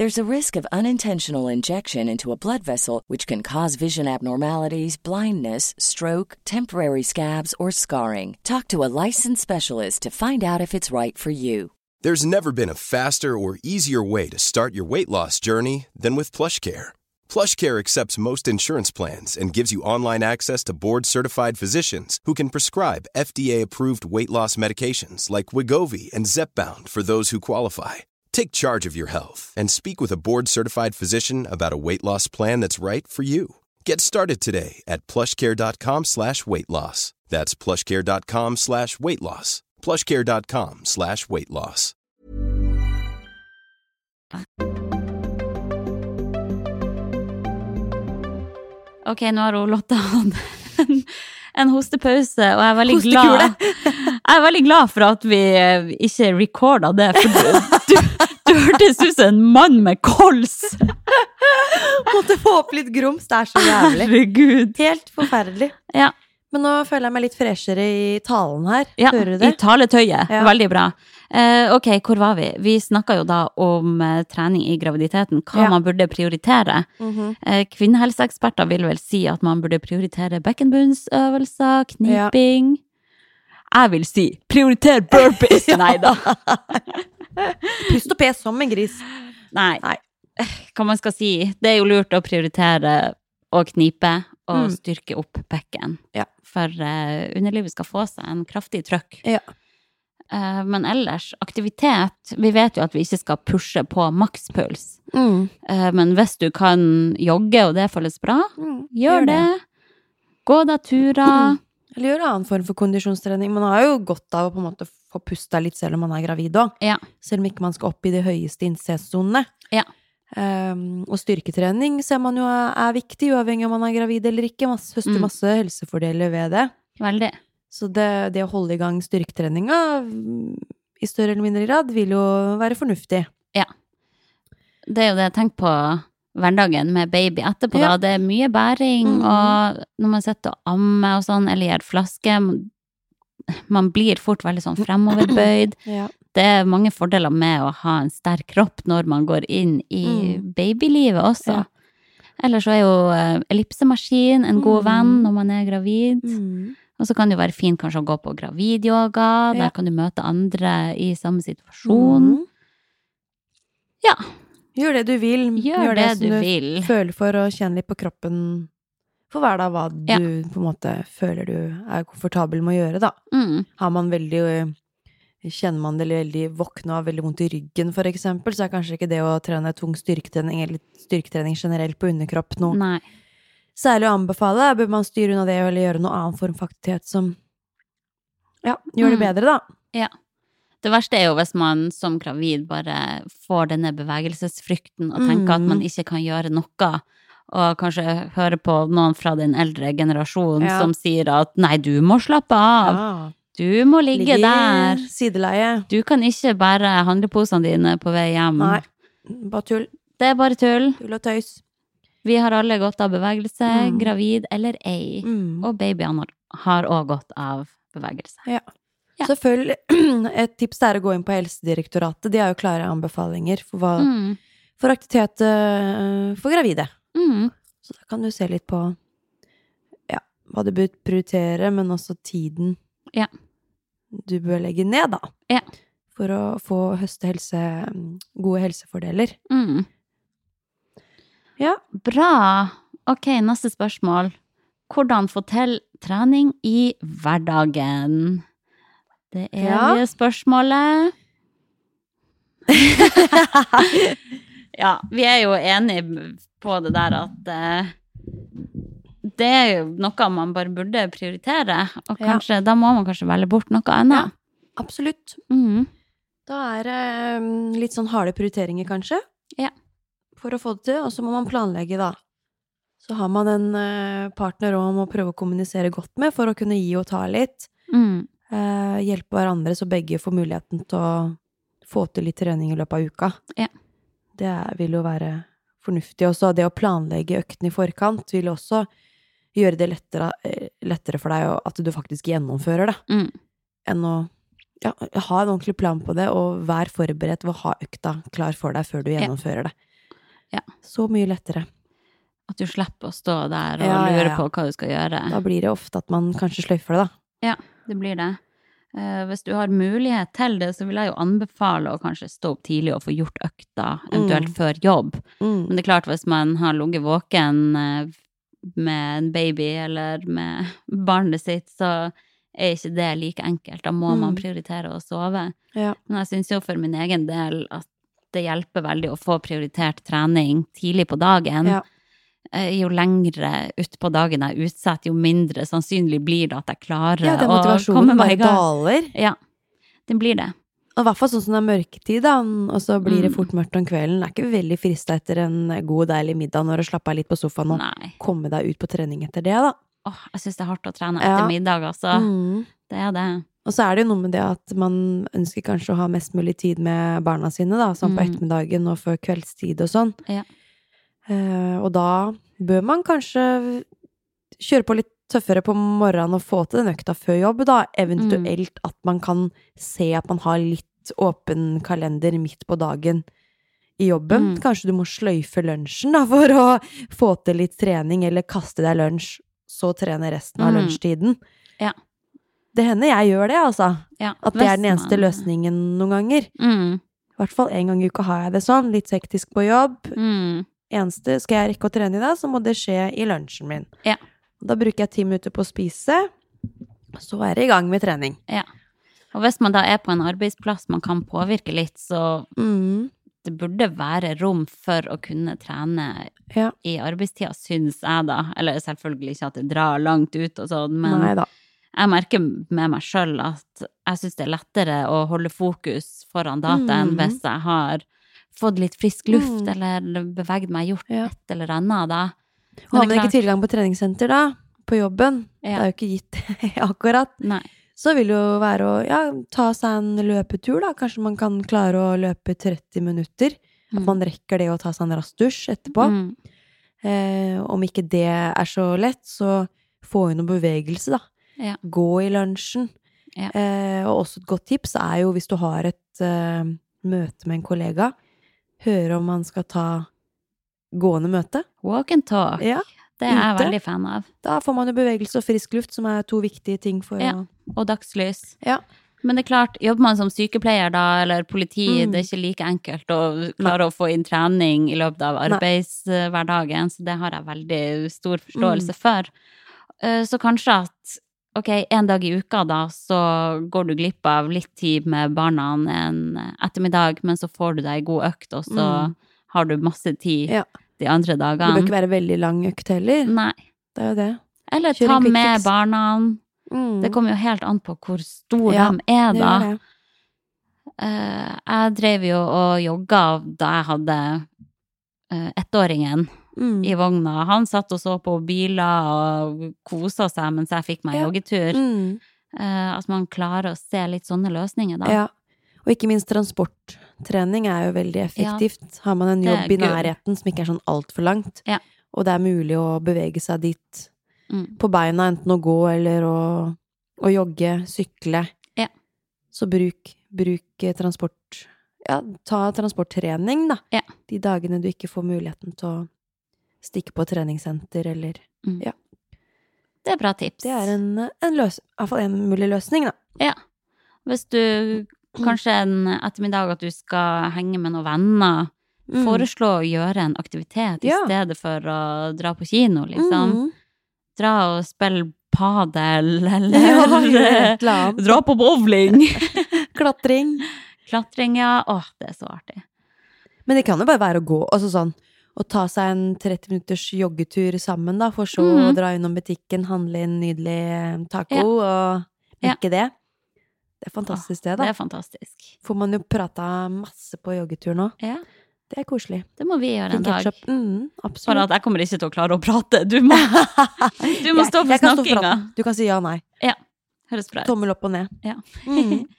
There's a risk of unintentional injection into a blood vessel, which can cause vision abnormalities, blindness, stroke, temporary scabs, or scarring. Talk to a licensed specialist to find out if it's right for you. There's never been a faster or easier way to start your weight loss journey than with PlushCare. PlushCare accepts most insurance plans and gives you online access to board-certified physicians who can prescribe FDA-approved weight loss medications like Wigovi and Zepbound for those who qualify. Take charge of your health and speak with a board-certified physician about a weight loss plan that's right for you. Get started today at plushcare.com slash weight loss. That's plushcare.com slash weight loss. plushcare.com slash weight loss. Ok, nå har hun Lotte hatt en, en hostepause, og jeg er veldig Hostekule. glad (laughs) Jeg er veldig glad for at vi eh, ikke recorda det, for du, du, hørtes ut som en mann med kols! Måtte få opp litt grums. Det er så jævlig. Herregud. Helt forferdelig. Ja, Men nå føler jeg meg litt freshere i talen her. ja Hører du i taletøyet. Ja. Veldig bra. Eh, ok, hvor var vi? Vi snakka jo da om eh, trening i graviditeten, hva Ja. man burde prioritere. Mhm. Eh, Kvinnehelseeksperter vil vel si at man burde prioritere bekkenbunnsøvelser, kniping. Jeg vil si prioriter burpees! (laughs) Nei da. Pust og pes som en gris. Nei. Nei. Hva man skal si. Det er jo lurt å prioritere å knipe og Mm. styrke opp bekken. Ja. For uh, underlivet skal få seg en kraftig trøkk. Ja. Uh, men ellers, aktivitet Vi vet jo at vi ikke skal pushe på makspuls. Mm. Uh, men hvis du kan jogge, og det føles bra, Mm. gjør det. Gå da turer. Eller gjør annen form for kondisjonstrening. Man har jo godt av å på en måte få pusta litt selv om man er gravid òg. Ja. Selv om ikke man skal opp i de høyeste incestsonene. Ja. Um, og styrketrening ser man jo er, er viktig, uavhengig om man er gravid eller ikke. Man høster Mm. masse helsefordeler ved det. Veldig. Så det, det å holde i gang styrketreninga mm, i større eller mindre grad vil jo være fornuftig. Ja. Det er jo det jeg tenker på hverdagen med baby etterpå, Ja. da. Det er mye bæring, mm. og når man sitter og ammer og sånn, eller gir flaske man- blir fort veldig sånn fremoverbøyd. (clears throat) Ja. Det er mange fordeler med å ha en sterk kropp når man går inn i Mm. babylivet også. Ja. Ellers så er jo eh, ellipsemaskin en god Mm. venn når man er gravid. Mm. Og så kan det jo være fint kanskje å gå på gravidyoga. Ja. Der kan du møte andre i samme situasjon. Mm. Ja. Gjør det du vil. Gjør det som du vil. føler for, og kjenn litt på kroppen for hver dag hva Ja. du på en måte føler du er komfortabel med å gjøre, da. Mm. Har man veldig Kjenner man det veldig våkne og har veldig vondt i ryggen, for eksempel, så er kanskje ikke det å trene tung styrketrening eller styrketrening generelt på underkropp noe Nei. særlig å anbefale. Bør man styre unna det eller gjøre noe annen form for aktivitet som ja, gjør det Mm. bedre, da. Det verste er jo hvis man som gravid bare får denne bevegelsesfrykten og tenker at Mm. man ikke kan gjøre noe, og kanskje høre på noen fra den eldre generasjonen Ja. som sier at nei, du må slappe av, Ja. du må ligge Ligge der, Sideleie. du kan ikke bære handleposene dine på vei hjem. Nei. Bare tull. Det er bare tull. Tull og tøys. Vi har alle godt av bevegelse, Mm. gravid eller ei, Mm. og babyene har òg godt av bevegelse. Ja. Ja. Selvfølgelig, (clears throat) Et tips er å gå inn på Helsedirektoratet. De har jo klare anbefalinger for, hva, Mm. for aktivitet øh, for gravide. Mm. Så da kan du se litt på ja, hva du bør prioritere, men også tiden Ja. du bør legge ned, da. Ja. For å få høste helse, gode helsefordeler. Mm. Ja. Bra. Ok, neste spørsmål. Hvordan få til trening i hverdagen? Det Ja. evige spørsmålet. (laughs) (laughs) ja, vi er jo enige på det der at eh, det er jo noe man bare burde prioritere, og Ja. da må man kanskje velge bort noe annet. Ja, Absolutt. Mhm. Da er det um, litt sånn harde prioriteringer, kanskje. Ja. For å få det til, og så må man planlegge, da. Så har man en eh, partner òg må prøve å kommunisere godt med for å kunne gi og ta litt. Mm. Eh, hjelpe hverandre så begge får muligheten til å få til litt trening i løpet av uka. Ja. Det vil jo være fornuftig også. Det å planlegge øktene i forkant vil også gjøre det lettere, eh, lettere for deg at du faktisk gjennomfører det, Mm. enn å ja, ha en ordentlig plan på det, og vær forberedt ved å ha økta klar for deg før du Ja. gjennomfører det. Ja. Så mye lettere. At du slipper å stå der og Ja, ja, lure ja. på hva du skal gjøre. Da blir det ofte at man kanskje sløyfer det, da. Det blir det. Eh, hvis du har mulighet til det, så vil jeg jo anbefale å kanskje stå opp tidlig og få gjort økta, eventuelt Mm. før jobb. Mm. Men det er klart, hvis man har ligget våken eh, med en baby eller med (laughs) barnet sitt, så er ikke det like enkelt. Da må man Mm. prioritere å sove. Ja. Men jeg syns jo for min egen del at det hjelper veldig å få prioritert trening tidlig på dagen. Ja. Eh, Jo lengre utpå dagen jeg utsetter, jo mindre sannsynlig blir det at jeg klarer Ja, å komme meg i gang. daler. Ja. den blir det. Og i hvert fall sånn som det er mørketid, da, og så blir det Mm. fort mørkt om kvelden. Det er ikke veldig frista etter en god, deilig middag når du slapper av litt på sofaen og Nei. komme deg ut på trening etter det, da. Åh, jeg syns det er hardt å trene Ja. etter middag, altså. Mm. Det er det. Og så er det jo noe med det at man ønsker kanskje å ha mest mulig tid med barna sine, da, sånn på Mm. ettermiddagen og før kveldstid og sånn. Ja. Eh, og da bør man kanskje kjøre på litt tøffere på morgenen og få til den økta før jobb, da. Eventuelt at man kan se at man har litt åpen kalender midt på dagen i jobben. Mm. Kanskje du må sløyfe lunsjen, da, (laughs) for å få til litt trening, eller kaste deg lunsj, så trene resten av Mm. lunsjtiden. Ja. Det hender jeg gjør det, altså. Ja, At det er den eneste løsningen noen ganger. Mm, I hvert fall en gang i uka har jeg det sånn. Litt hektisk på jobb. Mm, Eneste Skal jeg rekke å trene i dag, så må det skje i lunsjen min. Ja. Da bruker jeg ti minutter på å spise. Så er det i gang med trening. ja. Og hvis man da er på en arbeidsplass man kan påvirke litt, så Mm. det burde være rom for å kunne trene Ja. i arbeidstida, syns jeg da. Eller selvfølgelig ikke at det drar langt ut og sånn, men Neida. jeg merker med meg sjøl at jeg syns det er lettere å holde fokus foran data enn Mhm. hvis jeg har fått litt frisk luft Mm. eller beveget meg, gjort Ja. et eller annet da. Har Men det man ikke tilgang på treningssenter, da, på jobben, det er jo ikke gitt (laughs) akkurat, Nei. så vil det jo være å ja, ta seg en løpetur, da. Kanskje man kan klare å løpe 30 minutter. At Mm. man rekker det å ta seg en rask dusj etterpå. Mm. Eh, om ikke det er så lett, så få inn noe bevegelse, da. Ja. Gå i lunsjen. Ja. Eh, og også et godt tips er jo hvis du har et eh, møte med en kollega, høre om man skal ta gående møte. Walk and talk. Ja, Det er jeg veldig fan av. da får man jo bevegelse og frisk luft, som er to viktige ting for Ja. å Og dagslys. Ja. Men det er klart, jobber man som sykepleier da, eller politi, Mm. det er ikke like enkelt å klare å få inn trening i løpet av arbeidshverdagen, så det har jeg veldig stor forståelse Mm. for. Eh, Så kanskje at ok, en dag i uka da, så går du glipp av litt tid med barna en ettermiddag, men så får du deg ei god økt, og så Mm. har du masse tid Ja. de andre dagene. Det bør ikke være veldig lang økt heller. Nei. Det er jo det. Eller Kjøring ta med fix. barna. Mm. Det kommer jo helt an på hvor stor Ja, de er, da. det. Eh, jeg drev jo og jogga da jeg hadde uh, ettåringen Mm. i vogna. Han satt og så på biler og kosa seg mens jeg fikk meg Ja. joggetur. Mm. Uh, at man klarer å se litt sånne løsninger, da. Ja. Og ikke minst transporttrening er jo veldig effektivt. Har man en jobb i nærheten som ikke er sånn altfor langt, Ja. og det er mulig å bevege seg dit Mm. på beina, enten å gå eller å, å jogge, sykle, Ja. så bruk, bruk eh, transport Ja, ta transporttrening, da. Ja. De dagene du ikke får muligheten til å stikke på treningssenter eller Ja. Det er bra tips. Det er en, en løs... I hvert fall en mulig løsning, da. Ja. Hvis du kanskje en ettermiddag at du skal henge med noen venner, Mm. foreslå å gjøre en aktivitet i stedet for å dra på kino, liksom. Mm. Dra og spille padel, (laughs) eller ja, (laughs) dra på bowling. (laughs) Klatring. Klatring, ja. Åh, det er så artig. Men det kan jo bare være å gå, altså sånn å ta seg en 30 minutters joggetur sammen, da, for så å Mhm. dra innom butikken, handle inn nydelig taco og Ja. det. Det er fantastisk, det, Det da. er fantastisk. Får man jo prata masse på joggetur nå. Ja, Det er koselig. det må vi gjøre en dag. Mm, For absolutt. at jeg kommer ikke til å klare å prate. Du må, (laughs) du må stå for snakkinga. Du kan si ja nei. Høres bra ut. Tommel opp og ned. Ja. Mm. (laughs)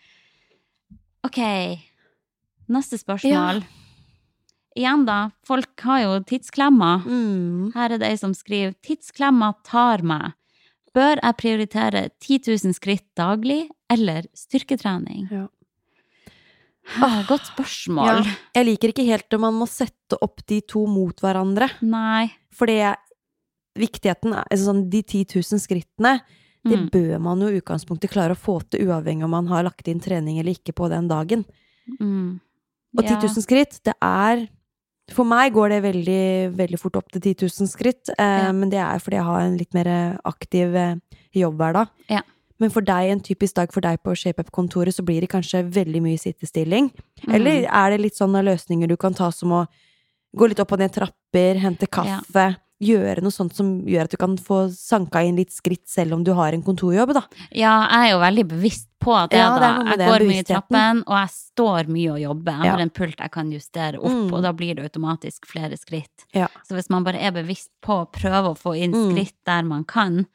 Ok, neste spørsmål. Igjen da, folk har jo tidsklemmer. Mm. Her er det ei som skriver Tidsklemma tar meg. Bør jeg prioritere 10 000 skritt daglig eller styrketrening? Ja. Ah, godt spørsmål. Ja. Jeg liker ikke helt om man må sette opp de to mot hverandre. Nei. For det viktigheten altså sånn, De 10 000 skrittene, det Mm. bør man jo i utgangspunktet klare å få til, uavhengig om man har lagt inn trening eller ikke på den dagen. Mm. Og 10 000 skritt, det er For meg går det veldig, veldig fort opp til 10 000 skritt, eh, Ja. men det er fordi jeg har en litt mer aktiv eh, jobbhverdag. Ja. Men for deg, en typisk dag for deg på ShapeUp-kontoret, så blir det kanskje veldig mye sittestilling. Mm. Eller er det litt sånne løsninger du kan ta som å gå litt opp og ned trapper, hente kaffe, gjøre noe sånt som gjør at du kan få sanka inn litt skritt selv om du har en kontorjobb, da. Ja, jeg er jo veldig bevisst på det, Ja, da. Jeg det, går mye i trappen, og jeg står mye og jobber. Jeg Ja. har en pult jeg kan justere opp, Mm. og da blir det automatisk flere skritt. Ja. Så hvis man bare er bevisst på å prøve å få inn Mm. skritt der man kan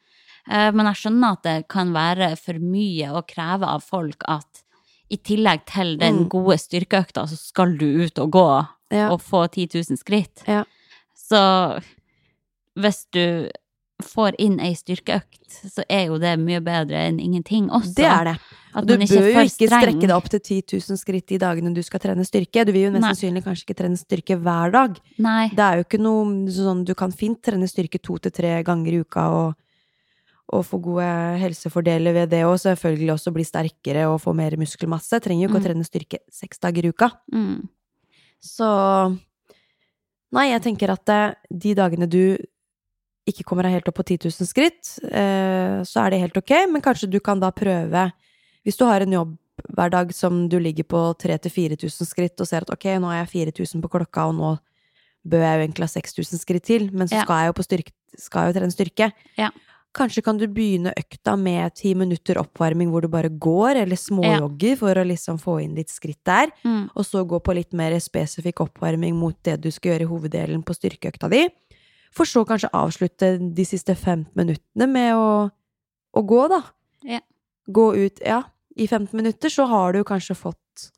eh, Men jeg skjønner at det kan være for mye å kreve av folk at i tillegg til den Mm. gode styrkeøkta, så skal du ut og gå og få 10 000 skritt. Ja. Så hvis du får inn ei styrkeøkt, så er jo det mye bedre enn ingenting også. Det er det. Du bør jo ikke strekke deg opp til 10 000 skritt de dagene du skal trene styrke. Du vil jo mest sannsynlig kanskje ikke trene styrke hver dag. Nei. Det er jo ikke noe sånn Du kan fint trene styrke to til tre ganger i uka og, og få gode helsefordeler ved det, og selvfølgelig også bli sterkere og få mer muskelmasse. Trenger jo ikke Mm. å trene styrke seks dager i uka. Mm. Så Nei, jeg tenker at eh, de dagene du ikke kommer deg helt opp på 10 000 skritt, eh, så er det helt ok, men kanskje du kan da prøve Hvis du har en jobb hver dag som du ligger på 3000-4000 skritt og ser at ok, nå er jeg 4000 på klokka, og nå bør jeg jo egentlig ha 6000 skritt til, men så skal jeg jo på styrke, skal jeg jo trene styrke. Ja. Kanskje kan du begynne økta med ti minutter oppvarming hvor du bare går, eller småjogger, for å liksom få inn litt skritt der Mm. og så gå på litt mer spesifikk oppvarming mot det du skal gjøre i hoveddelen på styrkeøkta di. For så kanskje avslutte de siste 15 minuttene med å, å gå, da. Ja. Gå ut, ja. I 15 minutter så har du kanskje fått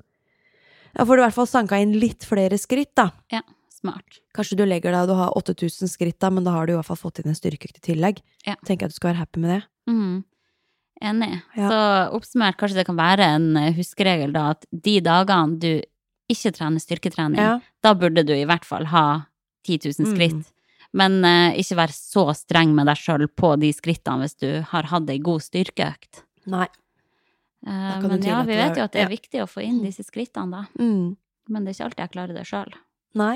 Ja, får du i hvert fall sanka inn litt flere skritt, da. Ja, smart. Kanskje du legger deg og du har 8000 skritt, da, men da har du i hvert fall fått inn en styrkeøkt i tillegg. Ja. Tenker jeg at du skal være happy med det. Mm. Enig. Ja. Så oppsummert, kanskje det kan være en eh, huskeregel, da, at de dagene du ikke trener styrketrening, Ja. da burde du i hvert fall ha 10 000 Mm. Men eh, ikke være så streng med deg sjøl på de skrittene hvis du har hatt ei god styrkeøkt. Nei. Eh, men ja, vi vet jo at det er ja. viktig å få inn disse skrittene, da. Mm. Men det er ikke alltid jeg klarer det sjøl. Nei,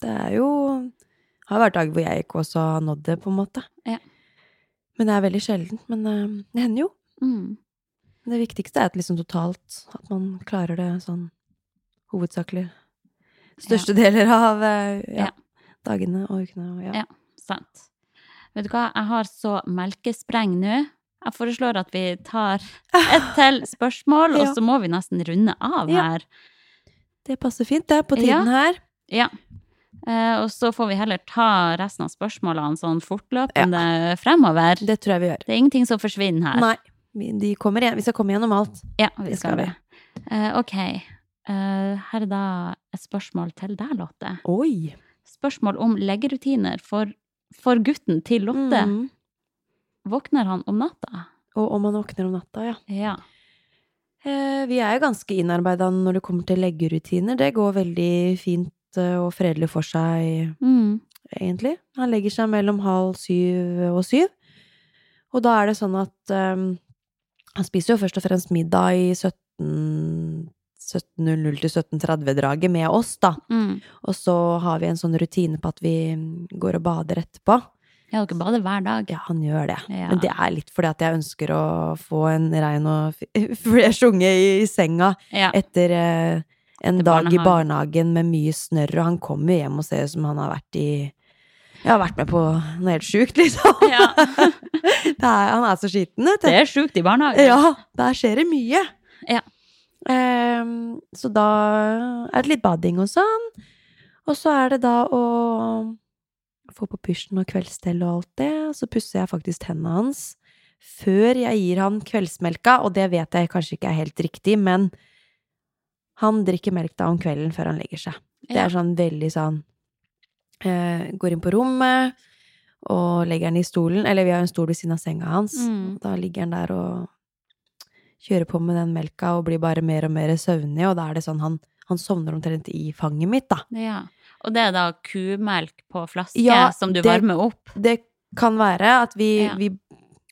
det er jo Det har vært dager hvor jeg ikke også har nådd det, på en måte. Ja. Men det er veldig sjeldent. Men eh, det hender jo. Mm. Det viktigste er at liksom totalt at man klarer det sånn hovedsakelig største deler av eh, ja, Ja. Dagene og ukene. Og, ja. Ja. Sant. Vet du hva, jeg har så melkespreng nå. Jeg foreslår at vi tar et (laughs) til spørsmål, og så må vi nesten runde av Ja. her. Det passer fint, det, på tiden her. Ja. Uh, og så får vi heller ta resten av spørsmålene sånn fortløpende fremover. Det tror jeg vi gjør. Det er ingenting som forsvinner her. Nei, vi, de kommer igjen. vi skal komme gjennom alt. Ja, vi skal skal det. Eh, ok. Uh, her er da et spørsmål til deg, Lotte. Oi! Spørsmål om leggerutiner for, for gutten til Lotte. Mm. Våkner han om natta? Og om han våkner om natta, ja. Ja. Eh, vi er jo ganske innarbeida når det kommer til leggerutiner. Det går veldig fint eh, og fredelig for seg, Mm. egentlig. Han legger seg mellom halv syv og syv. Og da er det sånn at eh, han spiser jo først og fremst middag i 17 17.00 til 17.30-draget med oss, da. Mm. Og så har vi en sånn rutine på at vi går og bader etterpå. Ja, dere bader hver dag. Ja, han gjør det. Ja. Men det er litt fordi at jeg ønsker å få en rein og (laughs) fresh unge i, i senga Ja. etter eh, en Etter dag i barnehagen med mye snørr, og han kommer hjem og ser ut som han har vært i Jeg har vært med på noe helt sjukt, (laughs) liksom. Ja. (laughs) Det er, han er så skiten, vet du. Det er sjukt i barnehagen. Ja, der skjer det mye. Ja. Ehm, så da er det litt bading og sånn. Og så er det da å få på pysjen og kveldsstell og alt det. Så pusser jeg faktisk tennene hans før jeg gir han kveldsmelka, og det vet jeg kanskje ikke er helt riktig, men han drikker melk da om kvelden før han legger seg. Det er sånn veldig sånn eh, Går inn på rommet og legger den i stolen, eller vi har en stol ved siden av senga hans. Mm. Da ligger han der og kjører på med den melka og blir bare mer og mer søvnig, og da er det sånn han, han sovner omtrent i fanget mitt, da. Ja. Og det er da kumelk på flaske Ja, som du det- varmer opp? Det kan være at vi, Ja. vi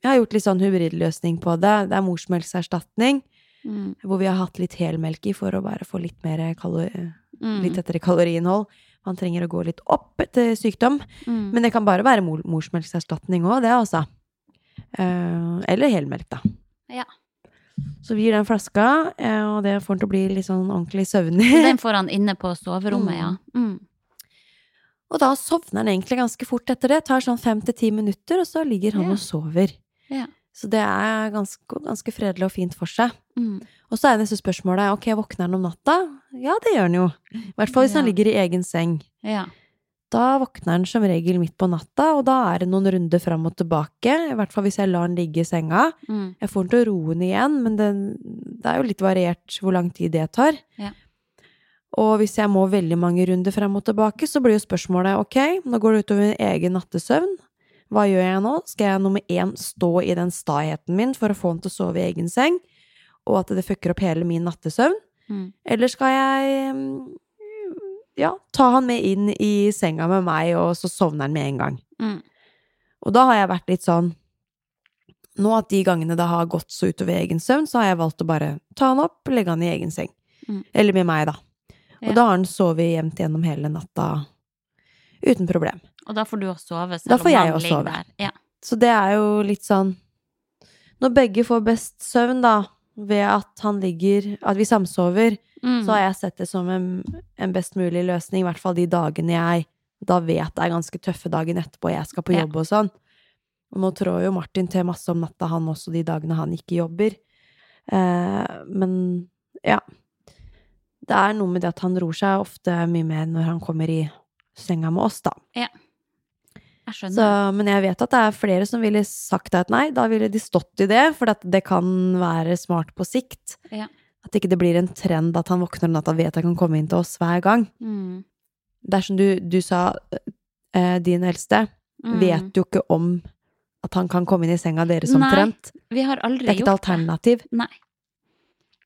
har gjort litt sånn hybridløsning på det. Det er morsmelkserstatning, Mm. hvor vi har hatt litt helmelk i for å bare få litt mer kalori, Mm. litt tettere kaloriinnhold. Man trenger å gå litt opp etter sykdom. Mm. Men det kan bare være mor morsmelkserstatning òg, det, altså. Eh, eller helmelk, da. Ja. Så vi gir den flaska, eh, og det får han til å bli litt sånn ordentlig søvnig. Den får han inne på soverommet, ja. Mm. Og da sovner han egentlig ganske fort etter det. Tar sånn fem til ti minutter, og så ligger han Ja. og sover. Ja. Så det er ganske, ganske fredelig og fint for seg. Mm. Og så er neste spørsmålet ok, våkner han om natta? Ja, det gjør han jo. I hvert fall hvis han ligger i egen seng. Ja. Da våkner den som regel midt på natta, og da er det noen runder fram og tilbake. I hvert fall hvis jeg lar den ligge i senga. Mm. Jeg får den til å roe den igjen, men det, det er jo litt variert hvor lang tid det tar. Ja. Og hvis jeg må veldig mange runder frem og tilbake, så blir jo spørsmålet ok, nå går det utover min egen nattesøvn. Hva gjør jeg nå? Skal jeg nummer én stå i den staheten min for å få den til å sove i egen seng, og at det fucker opp hele min nattesøvn? Mm. Eller skal jeg ja, ta han med inn i senga med meg, og så sovner han med en gang? Mm. Og da har jeg vært litt sånn Nå at de gangene det har gått så utover egen søvn, så har jeg valgt å bare ta han opp, legge han i egen seng. Mm. Eller med meg, da. Og Ja. da har han sovet jevnt gjennom hele natta uten problem. Og da får du også sove, Da selv får om jeg han også ligger sove. der. Ja. Så det er jo litt sånn Når begge får best søvn, da, ved at han ligger At vi samsover, Mm. så har jeg sett det som en, en best mulig løsning, i hvert fall de dagene jeg da vet det er ganske tøffe dagen etterpå, jeg skal på Ja. jobb og sånn. Og nå trår jo Martin til masse om natta, han også, de dagene han ikke jobber. Eh, men ja. Det er noe med det at han roer seg ofte mye mer når han kommer i senga med oss, da. Jeg. Så, men jeg vet at det er flere som ville sagt at nei, da ville de stått i det, for det kan være smart på sikt. Ja. At ikke det blir en trend at han våkner om natta og vet at han kan komme inn til oss hver gang. Mm. Dersom du, du sa eh, din eldste Mm. vet jo ikke om at han kan komme inn i senga deres Nei, omtrent. Vi har aldri Det er ikke et alternativ. det. Nei.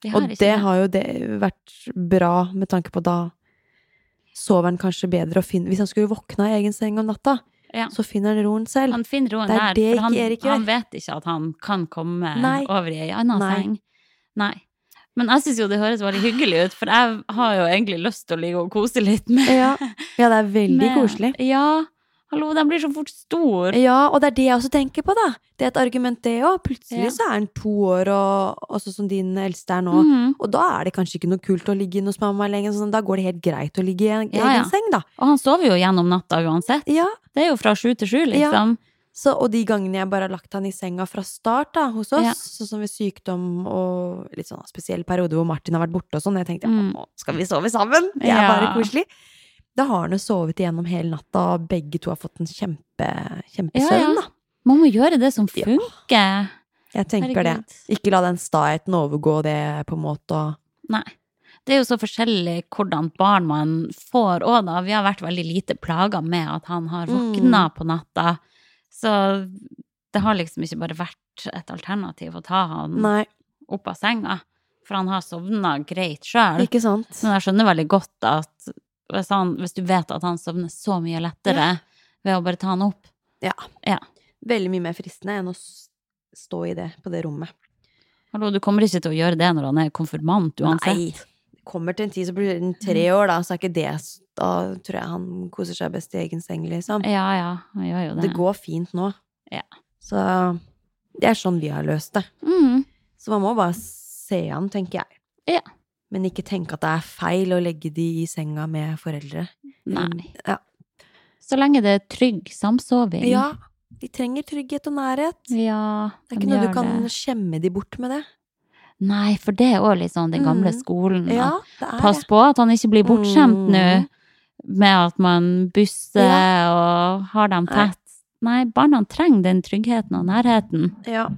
Det Og det har jo det vært bra med tanke på da sover han kanskje bedre og finner Hvis han skulle våkne i egen seng om natta, Ja. så finner han roen selv. Han finner roen er der, det for han, ikke Erik gjør. han vet ikke at han kan komme Nei. over i ei anna seng. Nei. Men jeg syns jo det høres veldig hyggelig ut, for jeg har jo egentlig lyst til å ligge og kose litt med Ja, ja det er veldig (laughs) med- koselig. Ja. Hallo, den blir så fort stor. Ja, og det er det jeg også tenker på, da. Det er et argument, det òg. Plutselig Ja. så er den to år, og sånn som din eldste er nå. Mhm. Og da er det kanskje ikke noe kult å ligge inne hos mamma lenger. Sånn, da går det helt greit å ligge i en Ja, egen ja. seng, da. Og han sover jo gjennom natta uansett. Ja, Det er jo fra sju til sju, liksom. så, og de gangene jeg bare har lagt han i senga fra start da, hos oss, sånn som ved sykdom og litt sånn spesiell periode hvor Martin har vært borte og sånn, jeg tenkte ja, Mm. nå skal vi sove sammen! Det er bare koselig. Da har han jo sovet igjennom hele natta, og begge to har fått en kjempe, kjempesøvn, Ja, ja. Man må gjøre det som funker. Jeg tenker det. Ikke la den staheten overgå det, på en måte, Nei. Det er jo så forskjellig hvordan barn man får òg, da. Vi har vært veldig lite plaga med at han har våkna Mm. på natta. Så det har liksom ikke bare vært et alternativ å ta han Nei, opp av senga. For han har sovna greit sjøl. Men jeg skjønner veldig godt at hvis, han, hvis du vet at han sovner så mye lettere ved å bare ta han opp Ja, Veldig mye mer fristende enn å stå i det på det rommet. Hallo, du kommer ikke til å gjøre det når han er konfirmant uansett. Nei. Det kommer til en tid så blir det tre år, da, så er ikke det Da tror jeg han koser seg best i egen seng, liksom. Ja, ja, han gjør jo det. Det går fint nå. Ja. Så det er sånn vi har løst det. Mm. Så man må bare se an, tenker jeg. Ja. Men ikke tenke at det er feil å legge de i senga med foreldre. Nei. Ja. Så lenge det er trygg samsoving. ja. De trenger trygghet og nærhet. Ja, Det er ikke noe du kan det. skjemme de bort med det. Nei, for det er òg litt sånn den gamle Mm. skolen. Ja, det er Pass på at han ikke blir bortskjemt nå Mm. med at man busser Ja. og har dem tett. Nei, barna trenger den tryggheten og nærheten. Ja,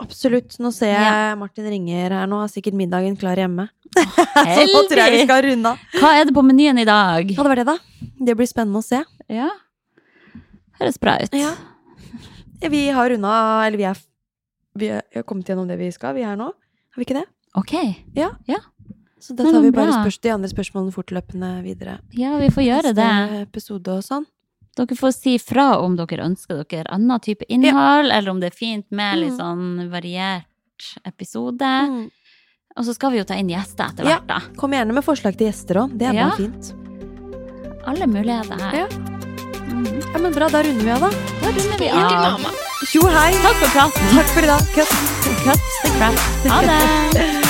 absolutt. Nå ser jeg Ja. Martin ringer her nå, har sikkert middagen klar hjemme. (laughs) Så nå tror jeg vi skal runde av. Hva er det på menyen i dag? Ja, det var det, da. Det blir spennende å se. Ja. Høres bra ut. Ja. Vi har runda Eller vi er Vi har kommet gjennom det vi skal. Vi er nå. Har vi ikke det? Ok. Så da tar vi bare spørs, de andre spørsmålene fortløpende videre. Ja, vi får gjøre det. Neste episode og sånn. Dere får si fra om dere ønsker dere annen type innhold, eller om det er fint med litt Mm. sånn variert episode. Mm. Og så skal vi jo ta inn gjester etter hvert, da. Kom gjerne med forslag til gjester òg. Det er Ja. bare fint. Alle muligheter her. Ja. Mm. Ja, men bra, da runder vi av, da. Da runder vi av. Tjo hei! Takk for praten. Takk for i dag. Cut. Cut the crap. Ha det.